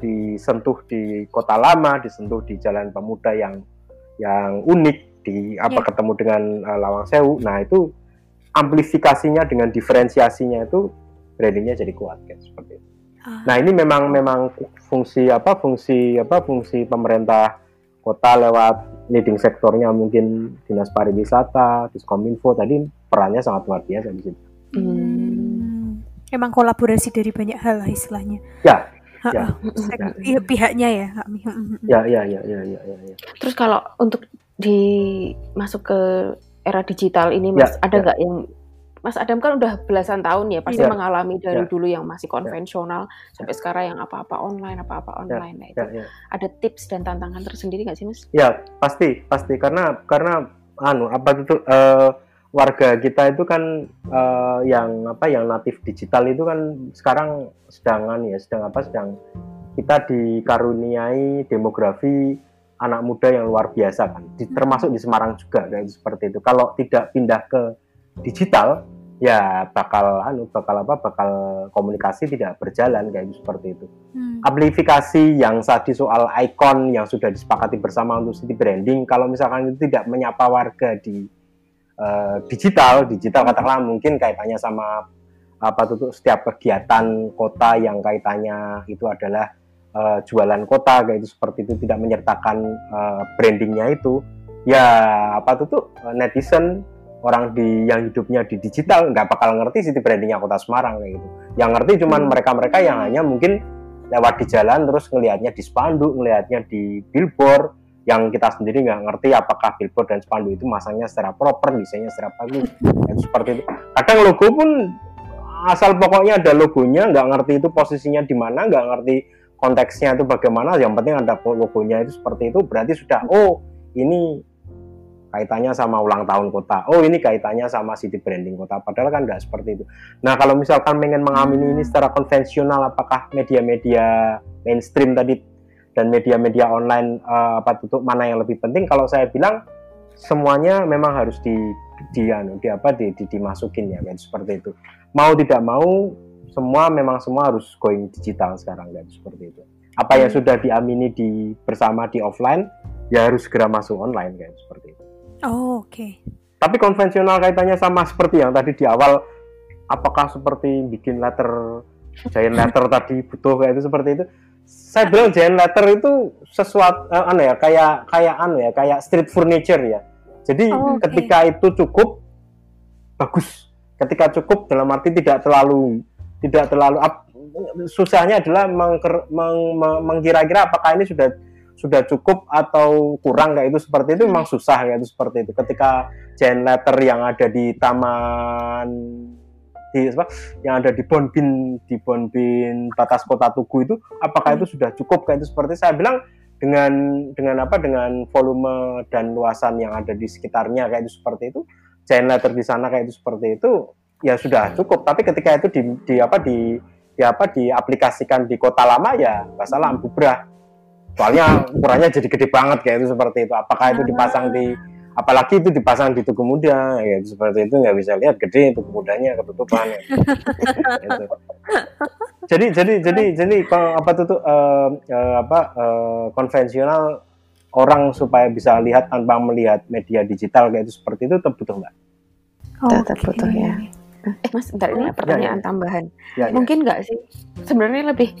disentuh di kota lama disentuh di Jalan Pemuda yang yang unik di apa yeah. ketemu dengan uh, Lawang Sewu nah itu amplifikasinya dengan diferensiasinya itu brandingnya jadi kuat kan seperti itu. Ah. Nah ini memang memang fungsi apa fungsi apa fungsi pemerintah kota lewat leading sektornya mungkin dinas pariwisata, diskominfo tadi perannya sangat luar biasa di situ. Hmm. Emang kolaborasi dari banyak hal lah istilahnya. Ya. Ya, ya. ya, pihaknya ya. Ya, ya, ya, ya, ya, ya, ya. Terus kalau untuk di masuk ke era digital ini, Mas, ya, ada ya. nggak ya. yang Mas Adam kan udah belasan tahun ya pasti ya. mengalami dari ya. dulu yang masih ya. konvensional ya. sampai sekarang yang apa-apa online apa-apa ya. online ya. nah itu ya, ya. ada tips dan tantangan tersendiri nggak sih Mas? Ya pasti pasti karena karena anu apa itu uh, warga kita itu kan uh, yang apa yang natif digital itu kan sekarang sedangan ya sedang apa sedang kita dikaruniai demografi anak muda yang luar biasa kan di, termasuk di Semarang juga kayak seperti itu kalau tidak pindah ke digital ya bakal anu bakal apa bakal komunikasi tidak berjalan kayak gitu, seperti itu. Hmm. Amplifikasi yang tadi soal ikon yang sudah disepakati bersama untuk city branding kalau misalkan itu tidak menyapa warga di uh, digital, digital katakanlah mungkin kaitannya sama apa tuh setiap kegiatan kota yang kaitannya itu adalah uh, jualan kota kayak itu seperti itu tidak menyertakan uh, brandingnya itu ya apa tuh tuh netizen orang di yang hidupnya di digital nggak bakal ngerti city brandingnya kota Semarang kayak gitu. Yang ngerti cuman hmm. mereka-mereka yang hanya mungkin lewat di jalan terus ngelihatnya di spanduk, ngelihatnya di billboard yang kita sendiri nggak ngerti apakah billboard dan spanduk itu masangnya secara proper, desainnya secara bagus, dan seperti itu. Kadang logo pun asal pokoknya ada logonya, nggak ngerti itu posisinya di mana, nggak ngerti konteksnya itu bagaimana, yang penting ada logonya itu seperti itu, berarti sudah oh ini kaitannya sama ulang tahun kota. Oh ini kaitannya sama city branding kota. Padahal kan nggak seperti itu. Nah kalau misalkan ingin mengamini ini secara konvensional, apakah media-media mainstream tadi dan media-media online uh, apa tutup mana yang lebih penting? Kalau saya bilang semuanya memang harus di di, anu, di apa di, di dimasukin ya kan seperti itu. Mau tidak mau semua memang semua harus going digital sekarang kan seperti itu. Apa yang sudah diamini di bersama di offline ya harus segera masuk online kan seperti itu. Oh, oke. Okay. Tapi konvensional kaitannya sama seperti yang tadi di awal, apakah seperti bikin letter, giant letter tadi butuh kayak itu seperti itu? Saya bilang giant letter itu sesuatu, uh, anu ya, kayak kayak anu ya, kayak street furniture ya. Jadi oh, okay. ketika itu cukup, bagus. Ketika cukup dalam arti tidak terlalu tidak terlalu up, susahnya adalah mengker, meng, meng, mengkira-kira apakah ini sudah sudah cukup atau kurang kayak itu seperti itu memang susah kayak itu seperti itu ketika giant letter yang ada di taman di apa yang ada di Bonbin di Bonbin batas kota Tugu itu apakah itu sudah cukup? Kayak itu seperti saya bilang dengan dengan apa dengan volume dan luasan yang ada di sekitarnya kayak itu seperti itu giant letter di sana kayak itu seperti itu ya sudah cukup. Tapi ketika itu di, di apa di, di apa diaplikasikan di kota lama ya nggak salah ambubrah soalnya ukurannya jadi gede banget kayak itu seperti itu. Apakah itu dipasang di apalagi itu dipasang di tugu muda ya seperti itu nggak bisa lihat gede tugu mudanya ketutupan ya. gitu. jadi jadi jadi jadi kalau apa tuh uh, uh, apa uh, konvensional orang supaya bisa lihat tanpa melihat media digital kayak itu seperti itu tetap butuh nggak? Oh, tetap okay. butuh ya. Eh mas, bentar ini pertanyaan ya, ya. tambahan. Ya, ya. Mungkin nggak sih? Sebenarnya lebih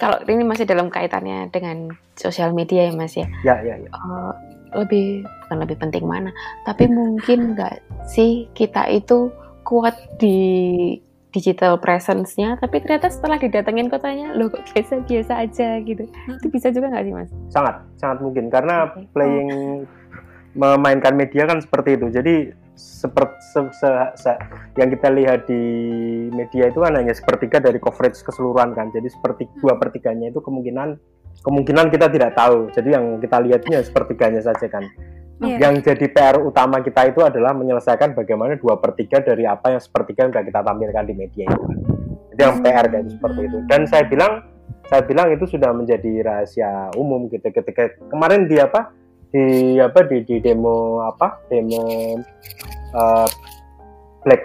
kalau ini masih dalam kaitannya dengan sosial media ya mas ya. Ya ya ya. Uh, lebih bukan lebih penting mana, tapi mungkin nggak sih kita itu kuat di digital presence-nya, tapi ternyata setelah didatengin kotanya, lo kok biasa-biasa aja gitu. Itu bisa juga nggak sih mas? Sangat, sangat mungkin karena okay. playing oh. memainkan media kan seperti itu. Jadi seperti se, se, se, yang kita lihat di media itu kan hanya sepertiga dari coverage keseluruhan kan jadi seperti dua pertiganya itu kemungkinan kemungkinan kita tidak tahu. Jadi yang kita lihatnya sepertiganya saja kan. Yeah. yang jadi PR utama kita itu adalah menyelesaikan bagaimana dua pertiga dari apa yang sepertiga yang sudah kita tampilkan di media itu. Kan jadi yang PR dan seperti itu. Dan saya bilang saya bilang itu sudah menjadi rahasia umum gitu. Ketika kemarin di apa? Di apa? Di, di demo apa? Demo uh, Black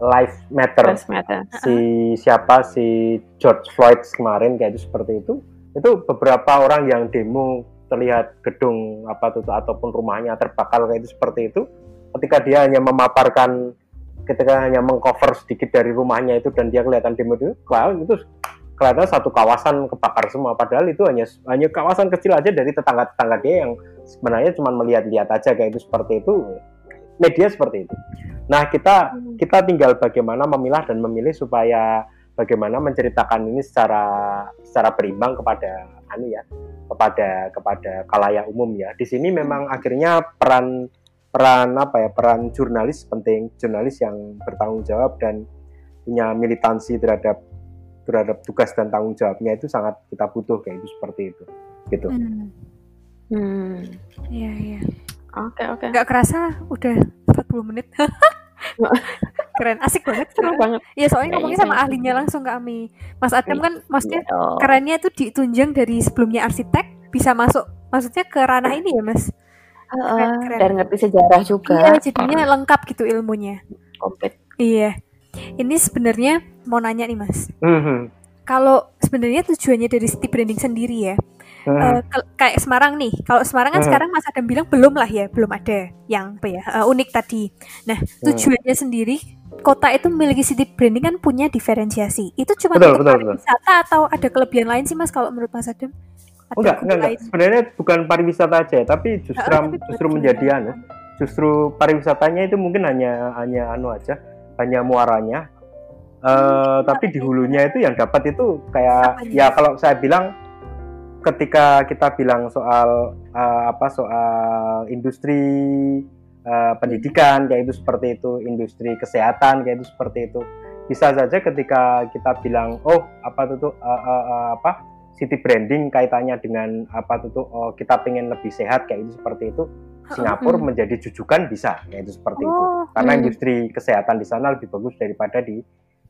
Lives Matter, Matter. si siapa? Si George Floyd kemarin kayak itu seperti itu itu beberapa orang yang demo terlihat gedung apa tuh ataupun rumahnya terbakar kayak itu seperti itu. Ketika dia hanya memaparkan ketika hanya mengcover sedikit dari rumahnya itu dan dia kelihatan demo itu wow itu kelihatan satu kawasan kebakar semua. Padahal itu hanya hanya kawasan kecil aja dari tetangga-tetangga dia yang sebenarnya cuma melihat-lihat aja kayak itu seperti itu. Media seperti itu. Nah kita hmm. kita tinggal bagaimana memilah dan memilih supaya bagaimana menceritakan ini secara secara berimbang kepada anu ya kepada kepada kalayak umum ya di sini memang akhirnya peran peran apa ya peran jurnalis penting jurnalis yang bertanggung jawab dan punya militansi terhadap terhadap tugas dan tanggung jawabnya itu sangat kita butuh kayak itu seperti itu gitu. Hmm. Hmm. Iya iya. Oke oke. Gak kerasa udah 40 menit. Keren, asik banget. Seru banget. Iya soalnya ngomongnya sama ahlinya langsung ke Ami. Mas Adam kan maksudnya kerennya itu ditunjang dari sebelumnya arsitek bisa masuk maksudnya ke ranah ini ya Mas. Keren, keren. Dan ngerti sejarah juga. Iya, jadinya lengkap gitu ilmunya. Komplit. Iya. Ini sebenarnya mau nanya nih mas. Mm-hmm. Kalau sebenarnya tujuannya dari city branding sendiri ya, mm-hmm. uh, kayak Semarang nih. Kalau Semarang kan mm-hmm. sekarang Mas Adam bilang belum lah ya, belum ada yang apa ya uh, unik tadi. Nah mm. tujuannya mm-hmm. sendiri kota itu memiliki city branding kan punya diferensiasi. Itu cuma betul, untuk betul, pariwisata betul. atau ada kelebihan lain sih mas kalau menurut Mas Adam? Ada enggak, enggak, enggak. Sebenarnya bukan pariwisata aja, tapi justru oh, justru menjadi anu, justru pariwisatanya itu mungkin hanya hanya anu aja, hanya muaranya Uh, tapi di hulunya itu yang dapat itu kayak ya kalau saya bilang ketika kita bilang soal uh, apa soal industri uh, pendidikan kayak itu seperti itu industri kesehatan kayak itu seperti itu. Bisa saja ketika kita bilang oh apa itu uh, uh, uh, apa city branding kaitannya dengan apa itu oh, kita pengen lebih sehat kayak itu seperti itu. Singapura hmm. menjadi jujukan bisa kayak itu seperti oh, itu karena hmm. industri kesehatan di sana lebih bagus daripada di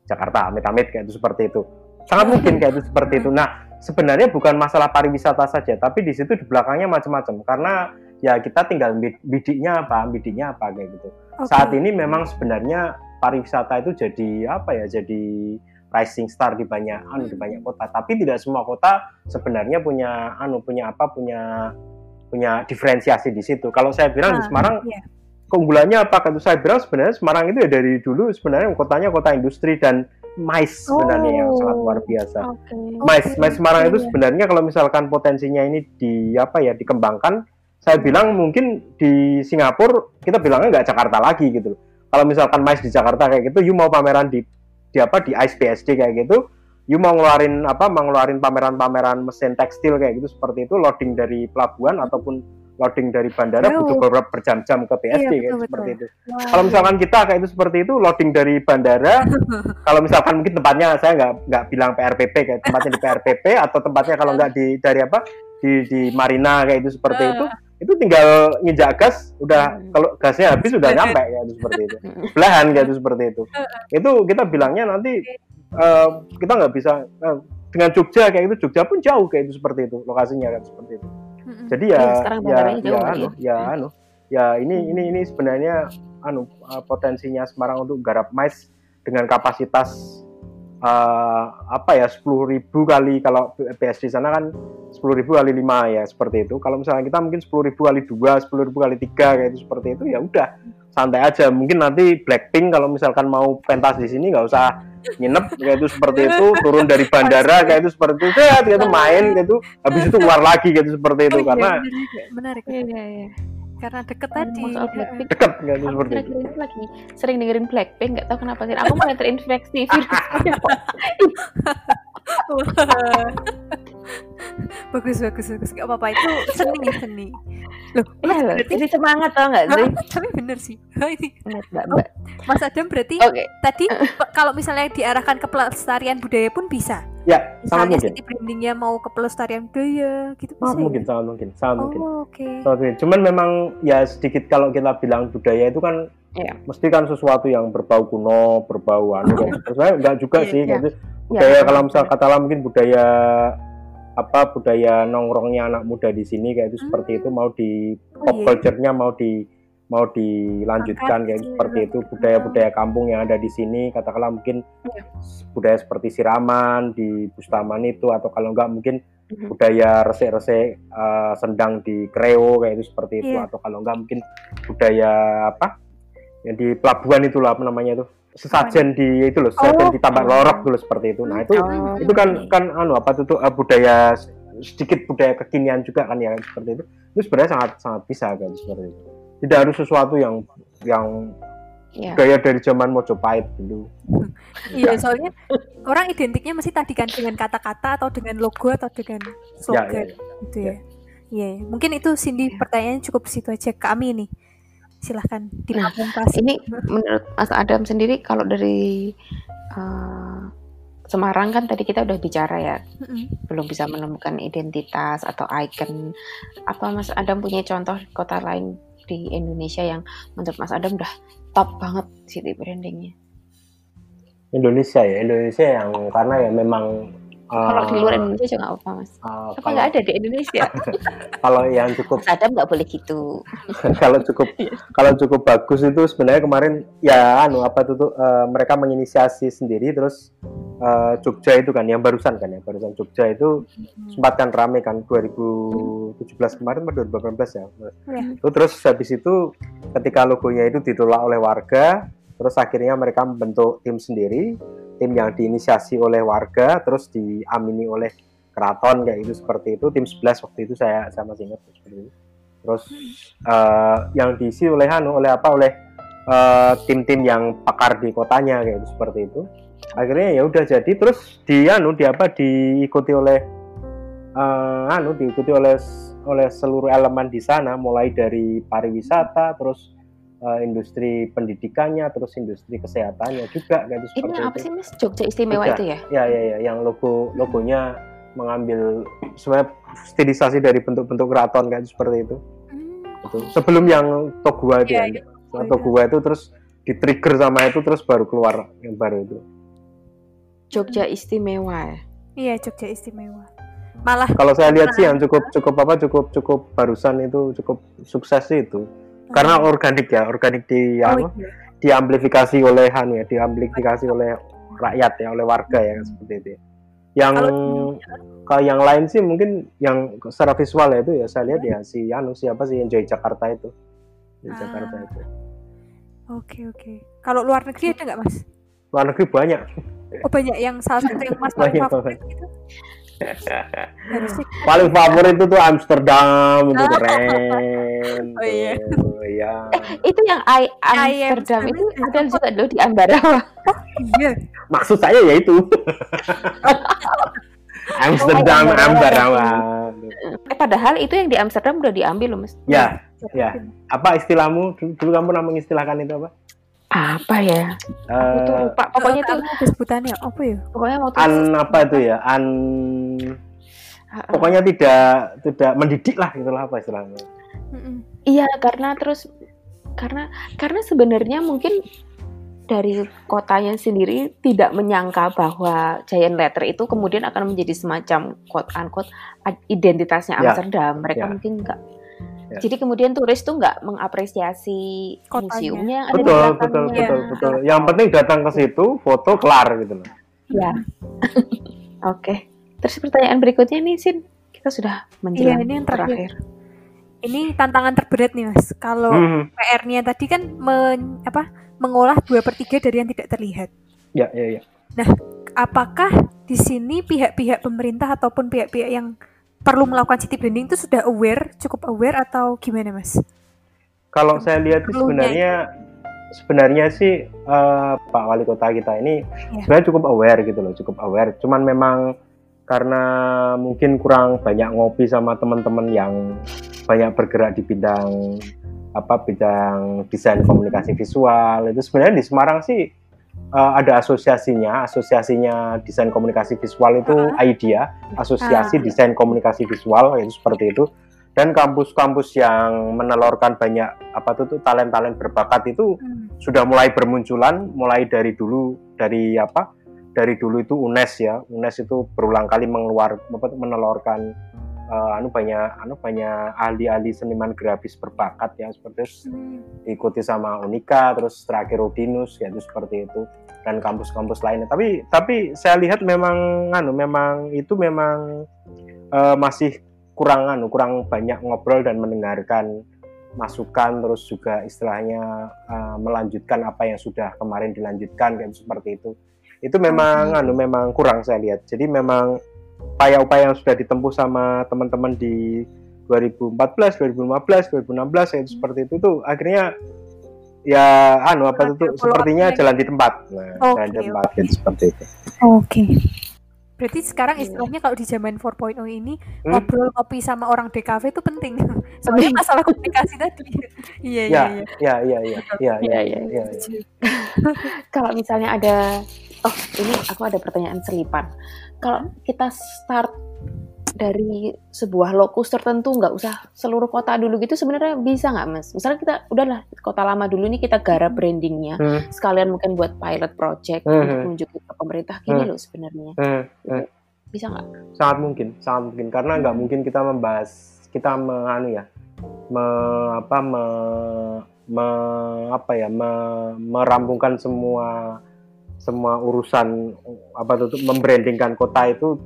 Jakarta. Amit-amit kayak itu seperti itu. Sangat mungkin kayak itu seperti itu. Nah sebenarnya bukan masalah pariwisata saja tapi di situ di belakangnya macam-macam. Karena ya kita tinggal bidiknya apa bidiknya apa kayak gitu okay. saat ini memang sebenarnya pariwisata itu jadi apa ya jadi rising star di banyak anu di banyak kota tapi tidak semua kota sebenarnya punya anu punya apa punya punya diferensiasi di situ kalau saya bilang ah, di Semarang yeah keunggulannya apa? Kalau saya bilang sebenarnya Semarang itu ya dari dulu sebenarnya kotanya kota industri dan mais sebenarnya oh, yang sangat luar biasa. Okay. Mais, okay. mais Semarang itu sebenarnya kalau misalkan potensinya ini di apa ya dikembangkan, saya bilang mungkin di Singapura kita bilangnya nggak Jakarta lagi gitu. Kalau misalkan mais di Jakarta kayak gitu, you mau pameran di di apa di ICE kayak gitu, you mau ngeluarin apa mau ngeluarin pameran-pameran mesin tekstil kayak gitu seperti itu loading dari pelabuhan ataupun loading dari bandara Jauh. butuh beberapa berjam-jam ke PSD Iya, kayak betul, seperti betul. itu. Kalau misalkan kita kayak itu seperti itu loading dari bandara, kalau misalkan mungkin tempatnya saya nggak nggak bilang PRPP kayak tempatnya di PRPP atau tempatnya kalau nggak di dari apa di di Marina kayak itu seperti itu, itu tinggal nginjak gas udah Hmm. kalau gasnya habis udah nyampe kayak itu seperti itu. Belahan kayak itu seperti itu. Itu kita bilangnya nanti eh, kita nggak bisa eh, dengan Jogja kayak itu Jogja pun jauh kayak itu seperti itu lokasinya kan seperti itu. Mm-mm. Jadi ya, Iya, sekarang ya, bandaranya jauh ya, nggak anu, ya? ya, anu, ya ini ini ini sebenarnya anu uh, potensinya Semarang untuk garap mais dengan kapasitas uh, apa ya 10.000 kali kalau PS di sana kan 10.000 kali 5 ya seperti itu. Kalau misalnya kita mungkin 10.000 kali 2, 10.000 kali 3 kayak itu seperti itu ya udah santai aja. Mungkin nanti Blackpink kalau misalkan mau pentas di sini nggak usah nginep kayak itu seperti itu turun dari bandara kayak itu seperti itu set, kayak itu main kayak itu habis itu keluar lagi kayak itu seperti itu Oh iya, karena menarik Iya, iya, iya. Karena deket Ngomong tadi soal ya. Blackpink, dekat kayak itu aku seperti itu. lagi sering dengerin Blackpink, nggak tahu kenapa sih. Aku malah terinfeksi virus. Bagus bagus bagus gak apa-apa itu seni seni loh Iya loh, berarti jadi semangat tau nggak sih? tapi bener sih ini Bener, Mbak, Mbak. Mas Adam berarti Oke, tadi kalau misalnya diarahkan ke pelestarian budaya pun bisa Ya, sangat misalnya mungkin. city brandingnya mau ke pelestarian budaya gitu bisa Sangat ya? mungkin, sangat mungkin, sangat mungkin. oh oke Sangat mungkin. Cuman memang ya sedikit kalau kita bilang budaya itu kan Iya. mesti kan sesuatu yang berbau kuno, berbau anu kan. Sebenarnya enggak juga Iya, sih kayak gitu. Iya, Budaya betul. kalau misal katalah mungkin budaya apa budaya nongkrongnya anak muda di sini kayak itu seperti itu mau di Oh, pop iya. culture-nya mau di mau dilanjutkan kayak seperti itu budaya-budaya kampung yang ada di sini katakanlah mungkin Iya. budaya seperti siraman di Bustaman itu atau kalau enggak mungkin Mhm. budaya resik-resik eh, sendang di Kreo kayak itu seperti itu Iya. atau kalau enggak mungkin budaya apa yang di pelabuhan itulah apa namanya itu sesajen di itu loh sesajen Oh. di tambak lorok dulu seperti itu. Nah itu Oh, itu kan kan anu apa tuh tuh, eh, budaya sedikit budaya kekinian juga kan ya seperti itu. Itu sebenarnya sangat sangat bisa kan seperti itu. Tidak harus sesuatu yang yang Iya. gaya dari zaman Mojopahit dulu. Iya soalnya orang identiknya masih tadi kan dengan kata-kata atau dengan logo atau dengan ya, slogan ya, ya. gitu ya. Iya iya. mungkin itu Cindy pertanyaannya cukup situ aja kami nih silahkan dipamungkasi Ini menurut Mas Adam sendiri kalau dari eh, Semarang kan tadi kita udah bicara ya, Mm-mm. belum bisa menemukan identitas atau icon. Apa Mas Adam punya contoh kota lain di Indonesia yang menurut Mas Adam udah top banget city brandingnya? Indonesia ya Indonesia yang karena ya memang Kalau di luar eh, Indonesia juga nggak apa Mas. eh, Apa kalau, nggak ada di Indonesia? kalau yang cukup Mas Adam nggak boleh gitu. kalau cukup kalau cukup bagus itu sebenarnya kemarin ya anu apa tuh, tuh, eh, mereka menginisiasi sendiri terus eh, Jogja itu kan yang barusan kan ya barusan Jogja itu sempat kan rame kan 2017 kemarin atau 2018 ya Ya. itu terus habis itu ketika logonya itu ditolak oleh warga terus akhirnya mereka membentuk tim sendiri tim yang diinisiasi oleh warga terus diamini oleh keraton kayak itu seperti itu. Tim 11 waktu itu saya saya masih ingat seperti terus eh, yang diisi oleh anu oleh apa oleh eh, tim-tim yang pakar di kotanya kayak itu seperti itu. Akhirnya ya udah jadi terus di anu di apa diikuti oleh eh, anu diikuti oleh oleh seluruh elemen di sana mulai dari pariwisata terus eh, industri pendidikannya terus industri kesehatannya juga kayak itu Ini apa itu sih Mas? Jogja istimewa Jogja. itu ya? ya ya ya yang logo logonya mengambil sebenarnya stilisasi dari bentuk-bentuk keraton kayak seperti itu Hmm. itu sebelum yang Togua itu Iya, ya. Yang Togua itu terus di trigger sama itu terus baru keluar yang baru itu Jogja istimewa. iya Jogja istimewa malah kalau saya lihat sih yang cukup cukup apa cukup cukup barusan itu cukup sukses sih itu karena organik ya organik di oh, anu, iya. diamplifikasi oleh anu ya diamplifikasi oleh rakyat ya oleh warga ya seperti itu ya. yang Kalau- yang lain sih mungkin yang secara visual ya itu ya saya lihat ya si anu siapa sih yang Joy Jakarta itu? Joy Ah. Jakarta itu. Oke oke. Kalau luar negeri ada nggak mas? Luar negeri banyak. Oh banyak yang salah satu yang mas paling favorit gitu Paling favorit itu tuh Amsterdam itu keren. Oh, iya. Tuh, iya. Eh, itu yang I Amsterdam itu ada juga loh di Ambarawa. Iya. Maksud saya ya itu. Amsterdam, Oh, Ambarawa. Eh, padahal itu yang di Amsterdam udah diambil loh, Mas. Ya, ya. Apa istilahmu? Dulu, dulu kamu nama mengistilahkan itu apa? Apa ya? Aku tuh Eh, lupa. Pokoknya tuh ada sebutannya apa ya? pokoknya waktu an apa itu ya? An ah. pokoknya tidak tidak mendidik lah itulah apa istilahnya. Iya, karena terus karena karena sebenarnya mungkin dari kotanya sendiri tidak menyangka bahwa Giant Letter itu kemudian akan menjadi semacam quote unquote identitasnya Ya, Amsterdam. Mereka ya. mungkin enggak. Ya. Jadi kemudian turis tuh nggak mengapresiasi Kotanya. museumnya yang ada di Betul, betul, belakangnya. betul, betul. Yang penting datang ke situ, foto kelar gitu loh. Ya. Oke. Terus pertanyaan berikutnya nih, Sin. Kita sudah menjelang Iya, ini yang terakhir. terakhir. Ini tantangan terberat nih mas. Kalau Hmm, PR-nya tadi kan men- apa mengolah dua per tiga dari yang tidak terlihat. ya, ya, ya. Apakah di sini pihak-pihak pemerintah ataupun pihak-pihak yang perlu melakukan city branding itu sudah aware, cukup aware atau gimana mas? Kalau saya lihat sih sebenarnya sebenarnya sih eh, Pak Wali Kota kita ini Ya. sebenarnya cukup aware gitu loh, cukup aware. Cuman memang karena mungkin kurang banyak ngopi sama teman-teman yang banyak bergerak di bidang apa bidang desain komunikasi visual itu sebenarnya di Semarang sih eh, ada asosiasinya, asosiasinya desain komunikasi visual itu IDEA, asosiasi Ah. desain komunikasi visual itu seperti itu. Dan kampus-kampus yang menelurkan banyak apa tuh talent-talent berbakat itu Hmm. sudah mulai bermunculan mulai dari dulu dari apa dari dulu itu UNES ya UNES itu berulang kali mengeluar apa, menelurkan eh, anu banyak anu banyak ahli-ahli seniman grafis berbakat ya seperti itu. Hmm. diikuti sama Unika terus terakhir Udinus ya itu seperti itu. Dan kampus-kampus lainnya. Tapi tapi saya lihat memang anu memang itu memang eh, masih kurang anu kurang banyak ngobrol dan mendengarkan masukan terus juga istilahnya eh, melanjutkan apa yang sudah kemarin dilanjutkan kan seperti itu. Itu memang anu memang kurang saya lihat. Jadi memang upaya-upaya yang sudah ditempuh sama teman-teman di 2014, 2015, 2016 ya, seperti itu tuh akhirnya ya anu apa itu sepertinya jalan di tempat nah, Oke, jalan di tempat gitu, seperti itu Oke. Berarti sekarang Iya. istilahnya kalau di zaman 4.0 ini Hmm. ngobrol kopi sama orang DKV itu penting. Soalnya masalah komunikasi tadi. Iya iya ya iya. ya ya ya ya Iya, ya iya. ya, ya. Kalau misalnya ada, oh ini aku ada pertanyaan selipan. Kalau kita start dari sebuah lokus tertentu, nggak usah seluruh kota dulu gitu, sebenarnya bisa nggak mas? Misalnya kita udahlah kota lama dulu nih kita garap brandingnya, Hmm, sekalian mungkin buat pilot project Hmm. untuk menunjukin ke pemerintah gini Hmm. loh sebenarnya, hmm, hmm. bisa nggak? sangat mungkin sangat mungkin karena nggak mungkin kita membahas kita menganu ya me, apa me, me- apa ya me- merampungkan semua semua urusan apa tuh membrandingkan kota itu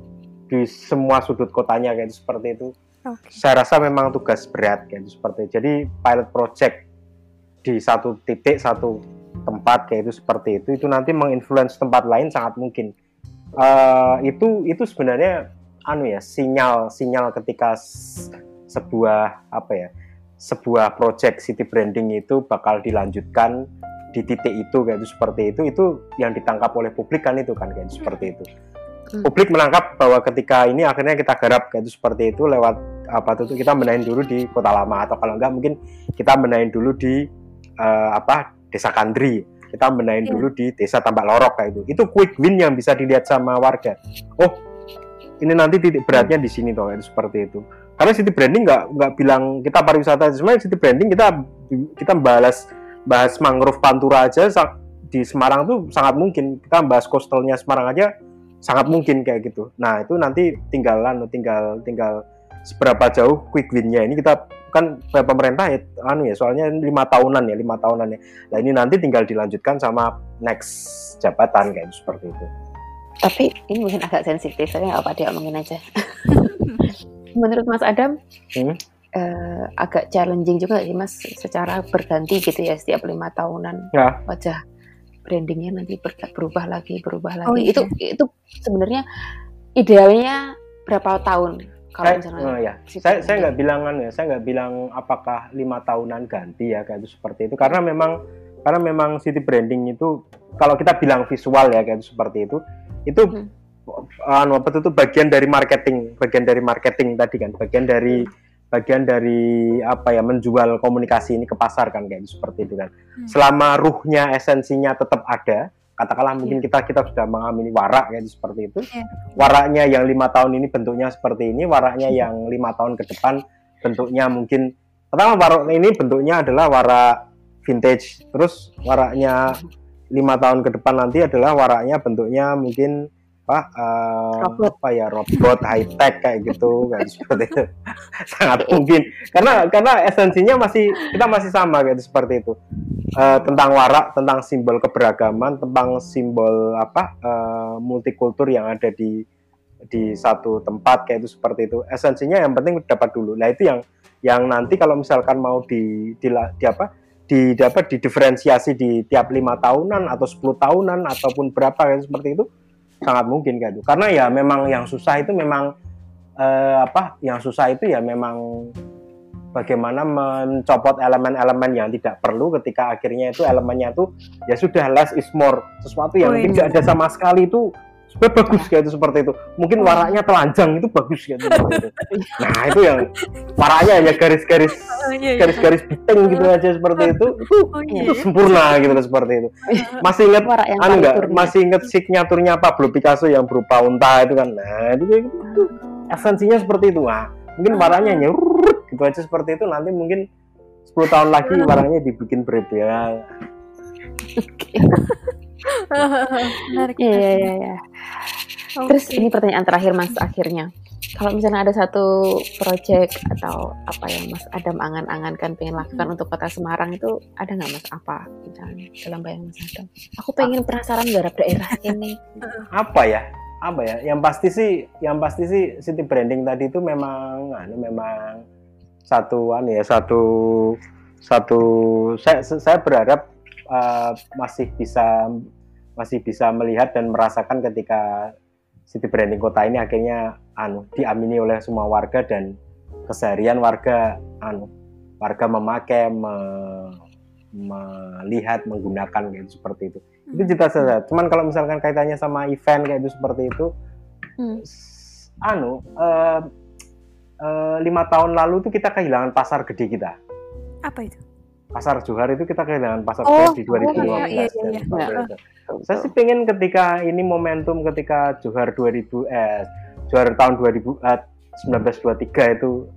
di semua sudut kotanya kayak gitu, seperti itu Oke. saya rasa memang tugas berat kayak gitu, seperti itu. jadi pilot project di satu titik satu tempat kayak itu seperti itu itu nanti menginfluence tempat lain sangat mungkin Eh, itu itu sebenarnya anu ya sinyal sinyal ketika sebuah apa ya sebuah project city branding itu bakal dilanjutkan di titik itu kayak itu seperti itu itu yang ditangkap oleh publik kan itu kan kayak gitu, seperti itu. Hmm. publik menangkap bahwa ketika ini akhirnya kita garap kayak itu seperti itu lewat apa tuh kita benahin dulu di kota lama atau kalau enggak mungkin kita benahin dulu di eh, apa desa Kandri kita benahin Iya. dulu di desa Tambak Lorok kayak itu. Itu quick win yang bisa dilihat sama warga. Oh ini nanti titik beratnya di sini toh kayak itu, seperti itu. Karena city branding nggak nggak bilang kita pariwisata sebenarnya city branding kita kita bahas bahas mangrove pantura aja di Semarang tuh sangat mungkin. Kita bahas coastalnya Semarang aja sangat mungkin kayak gitu. Nah itu nanti tinggal anu tinggal tinggal seberapa jauh quick win-nya. Ini kita kan pemerintah ya anu ya soalnya lima tahunan ya lima tahunan ya. Nah ini nanti tinggal dilanjutkan sama next jabatan kayak gitu, seperti itu. Tapi ini mungkin agak sensitif, tapi nggak apa dia omongin aja. Menurut Mas Adam, Hmm. Eh, agak challenging juga sih Mas, secara berganti gitu ya setiap lima tahunan. Ya. Wajah brandingnya nanti ber- berubah lagi, berubah lagi. Oh, iya. Itu itu sebenarnya idealnya berapa tahun? Kalau saya, misalnya oh ya, saya saya nggak bilangan ya, saya nggak bilang apakah lima tahunan ganti ya kayak itu seperti itu. Karena memang karena memang city branding itu kalau kita bilang visual ya kayak itu seperti itu itu hmm. anu apa itu bagian dari marketing, bagian dari marketing tadi kan, bagian dari bagian dari apa ya menjual komunikasi ini ke pasar kan kayak gitu, seperti itu kan. Hmm. Selama ruhnya esensinya tetap ada, katakanlah mungkin iya. kita kita sudah mengamini warak ya seperti itu yeah. waraknya yang lima tahun ini bentuknya seperti ini waraknya iya. yang lima tahun ke depan bentuknya mungkin pertama warak ini bentuknya adalah warak vintage terus waraknya lima tahun ke depan nanti adalah waraknya bentuknya mungkin apa uh, apa ya robot high tech kayak gitu kayak seperti itu. Sangat mungkin. Karena karena esensinya masih kita masih sama kayak seperti itu. Uh, tentang warak tentang simbol keberagaman tentang simbol apa uh, multikultur yang ada di di satu tempat kayak itu seperti itu. Esensinya yang penting dapat dulu. Nah itu yang yang nanti kalau misalkan mau di di, di apa di dapat didiferensiasi di tiap lima tahunan atau 10 tahunan ataupun berapa kayak seperti itu sangat mungkin itu karena ya memang yang susah itu memang eh, apa yang susah itu ya memang bagaimana mencopot elemen-elemen yang tidak perlu ketika akhirnya itu elemennya itu ya sudah less is more sesuatu yang oh, iya. tidak ada sama sekali itu Sebenarnya bagus kayak itu seperti itu. Mungkin oh. warnanya telanjang itu bagus kayak itu. Nah itu yang warnanya hanya garis-garis oh, iya, iya. garis-garis biteng gitu aja seperti itu. Itu, oh, iya, itu sempurna gitu loh seperti itu. Masih ingat anu enggak? Masih ingat signaturnya Pablo Picasso yang berupa unta itu kan. Nah itu kayak gitu. Esensinya seperti itu. Nah, mungkin warnanya hanya gitu aja seperti itu nanti mungkin 10 tahun lagi warnanya dibikin berbeda. Oke. Menarik. Iya, iya, iya. Ya. Okay. Terus ini pertanyaan terakhir Mas akhirnya. Kalau misalnya ada satu project atau apa yang Mas Adam angan-angankan pengen lakukan hmm. untuk Kota Semarang itu ada nggak Mas apa misalnya dalam bayangan Mas Adam? Aku pengen penasaran garap daerah ini. apa ya? Apa ya? Yang pasti sih, yang pasti sih city branding tadi itu memang, anu memang satu anu ya satu satu saya saya berharap uh, masih bisa masih bisa melihat dan merasakan ketika city branding kota ini akhirnya anu diamini oleh semua warga dan keseharian warga anu warga memakai me, melihat menggunakan gitu seperti itu hmm. itu cita saja cuman kalau misalkan kaitannya sama event kayak itu seperti itu hmm. anu uh, uh, lima tahun lalu itu kita kehilangan pasar gede kita apa itu pasar Johar itu kita kehilangan pasar oh, di 2015 oh, iya, iya, iya. iya. Saya sih pengen ketika ini momentum ketika Johar 2000 eh Johar tahun 2000 eh, 1923 itu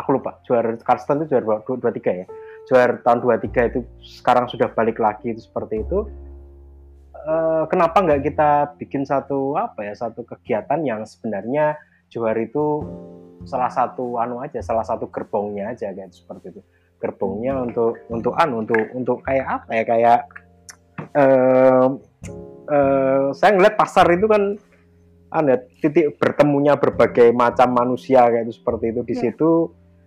aku lupa Johar Karsten itu Johar 23 ya. Johar tahun 23 itu sekarang sudah balik lagi itu seperti itu. Eh, kenapa nggak kita bikin satu apa ya satu kegiatan yang sebenarnya Johar itu salah satu anu aja salah satu gerbongnya aja kayak seperti itu gerbongnya untuk untuk an untuk untuk kayak apa ya kayak uh, uh, saya ngeliat pasar itu kan ada titik bertemunya berbagai macam manusia kayak itu seperti itu di ya. situ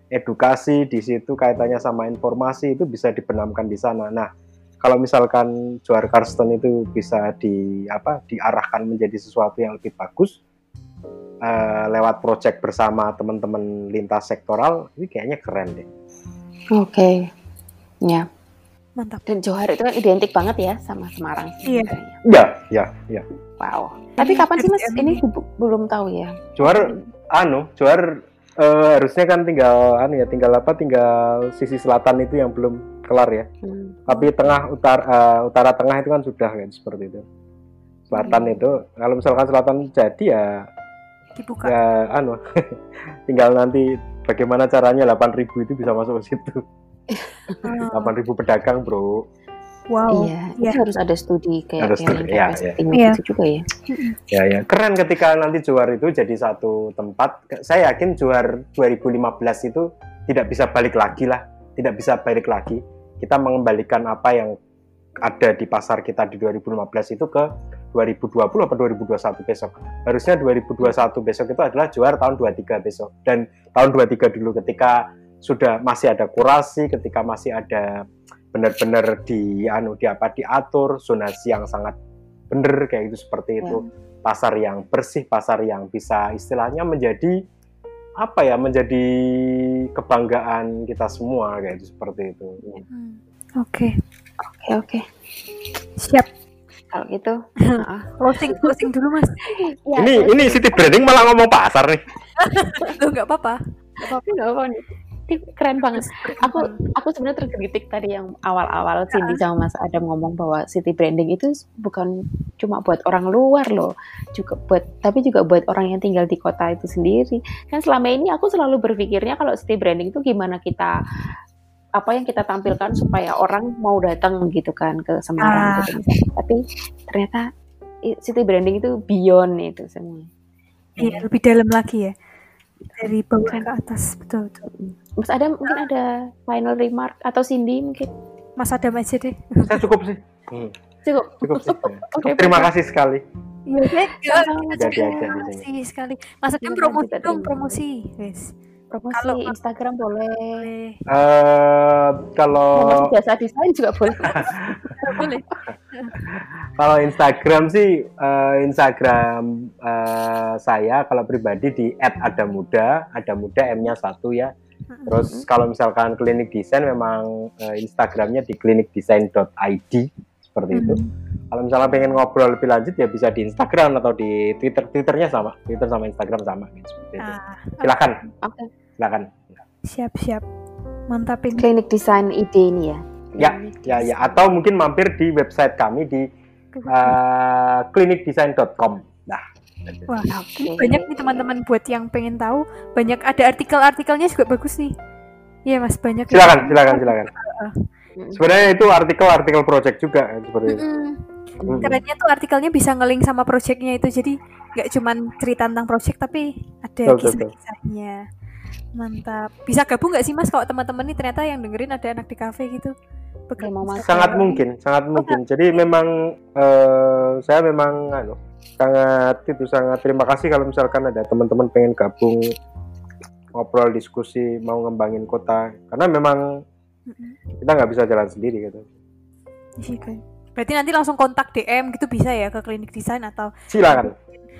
edukasi di situ kaitannya sama informasi itu bisa dibenamkan di sana. Nah, kalau misalkan Johar Karsten itu bisa di apa diarahkan menjadi sesuatu yang lebih bagus uh, lewat proyek bersama teman-teman lintas sektoral, ini kayaknya keren deh. Oke. Okay. Ya. Mantap. Dan Johar itu kan identik banget ya sama Semarang. Iya. Iya, iya, iya. Wow. Tapi kapan sih Mas ini belum tahu ya? Johar anu, Johar uh, harusnya kan tinggal anu ya, tinggal apa? Tinggal sisi selatan itu yang belum kelar ya. Hmm. Tapi tengah utara uh, utara tengah itu kan sudah kan seperti itu. Selatan hmm. itu kalau misalkan selatan jadi ya dibuka. Ya anu tinggal nanti bagaimana caranya 8000 itu bisa masuk ke situ. 8000 pedagang, Bro. Wow. Iya, ya. itu harus ada studi kayak ada studi, ya, ya. ya. itu juga ya. Ya, ya. Keren ketika nanti Juar itu jadi satu tempat. Saya yakin Juar 2015 itu tidak bisa balik lagi lah, tidak bisa balik lagi. Kita mengembalikan apa yang ada di pasar kita di 2015 itu ke 2020 atau 2021 besok. Harusnya 2021 besok itu adalah juara tahun 23 besok. Dan tahun 23 dulu ketika sudah masih ada kurasi, ketika masih ada benar-benar di anu di apa diatur zonasi yang sangat benar kayak itu seperti itu. Ya. pasar yang bersih, pasar yang bisa istilahnya menjadi apa ya, menjadi kebanggaan kita semua kayak itu seperti itu. Hmm. Oke. Oke, oke. Siap. Kalau gitu. Closing closing dulu, Mas. Ya, ini ini city branding malah ngomong pasar nih. Loh, nggak apa-apa. tapi nggak apa nih. Ini keren banget. Aku aku sebenarnya tergelitik tadi yang awal-awal Cindy sama Mas Adam ngomong bahwa city branding itu bukan cuma buat orang luar loh, juga buat tapi juga buat orang yang tinggal di kota itu sendiri. Kan selama ini aku selalu berpikirnya kalau city branding itu gimana kita apa yang kita tampilkan supaya orang mau datang gitu kan ke Semarang Ah. gitu misalnya. Tapi ternyata city branding itu beyond itu semua. Iya, lebih dalam lagi ya. Dari bawah ke atas, betul betul. Mas Adam mungkin ada final remark atau Cindy mungkin Mas Adam aja deh. Saya cukup sih. Hmm, cukup. cukup sih. Oke, Terima baik. kasih sekali. Iya, Sama-sama. Jadi terima aja sekali. Mas Adam Terima promosi dong, terima promosi. Wes. Promosi Kalau- Instagram boleh. Eh kalau Promosi jasa desain juga boleh. Boleh. Kalau Instagram sih eh, Instagram eh, saya kalau pribadi di @adamuda, ada muda M-nya satu ya. Terus kalau misalkan klinik desain memang eh, Instagramnya di klinikdesain.id seperti itu. Kalau misalnya pengen ngobrol lebih lanjut ya bisa di Instagram atau di Twitter. Twitternya sama, Twitter sama Instagram sama gitu, seperti itu. Ah, Silakan, Oke. silakan. siap siap. Mantap ini. Klinik desain ide ini ya. Ya, ya, ya. Atau mungkin mampir di website kami di eh, klinikdesain.com. Nah, Wah, Oke. ini banyak nih teman-teman buat yang pengen tahu. Banyak ada artikel-artikelnya juga bagus nih. Iya mas banyak. ya. silakan, silakan, silakan. Mm. Sebenarnya itu artikel-artikel project juga seperti itu. Mm-mm. Mm. Kerennya tuh artikelnya bisa ngeling sama projectnya itu jadi nggak cuman cerita tentang project tapi ada kisah-kisahnya. Mantap. Bisa gabung nggak sih mas kalau teman-teman nih ternyata yang dengerin ada anak di kafe gitu? Masuk. Sangat mungkin, sangat mungkin. Jadi memang eh, saya memang anu, sangat itu sangat terima kasih kalau misalkan ada teman-teman pengen gabung ngobrol diskusi mau ngembangin kota karena memang kita nggak bisa jalan sendiri gitu. Iya kan. Berarti nanti langsung kontak DM gitu bisa ya ke klinik desain atau Silakan.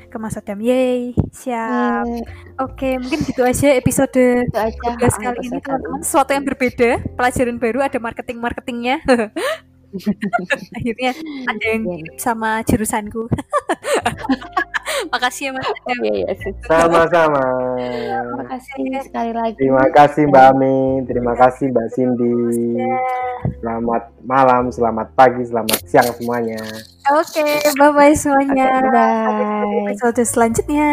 ke Mas Adam. Yeay, siap. Iya, Oke, mungkin gitu aja episode itu aja. 13 kali ini teman-teman sesuatu yang berbeda pelajaran baru ada marketing marketingnya akhirnya ada yang Iya. mirip sama jurusanku makasih ya mas Adam. Iya, iya. sih. Sama-sama. Terima kasih sekali lagi. Terima kasih Mbak Ami, terima kasih Mbak Cindy. Selamat malam, selamat pagi, selamat siang semuanya. oke bye bye semuanya Oke, bye. Sampai jumpa di episode selanjutnya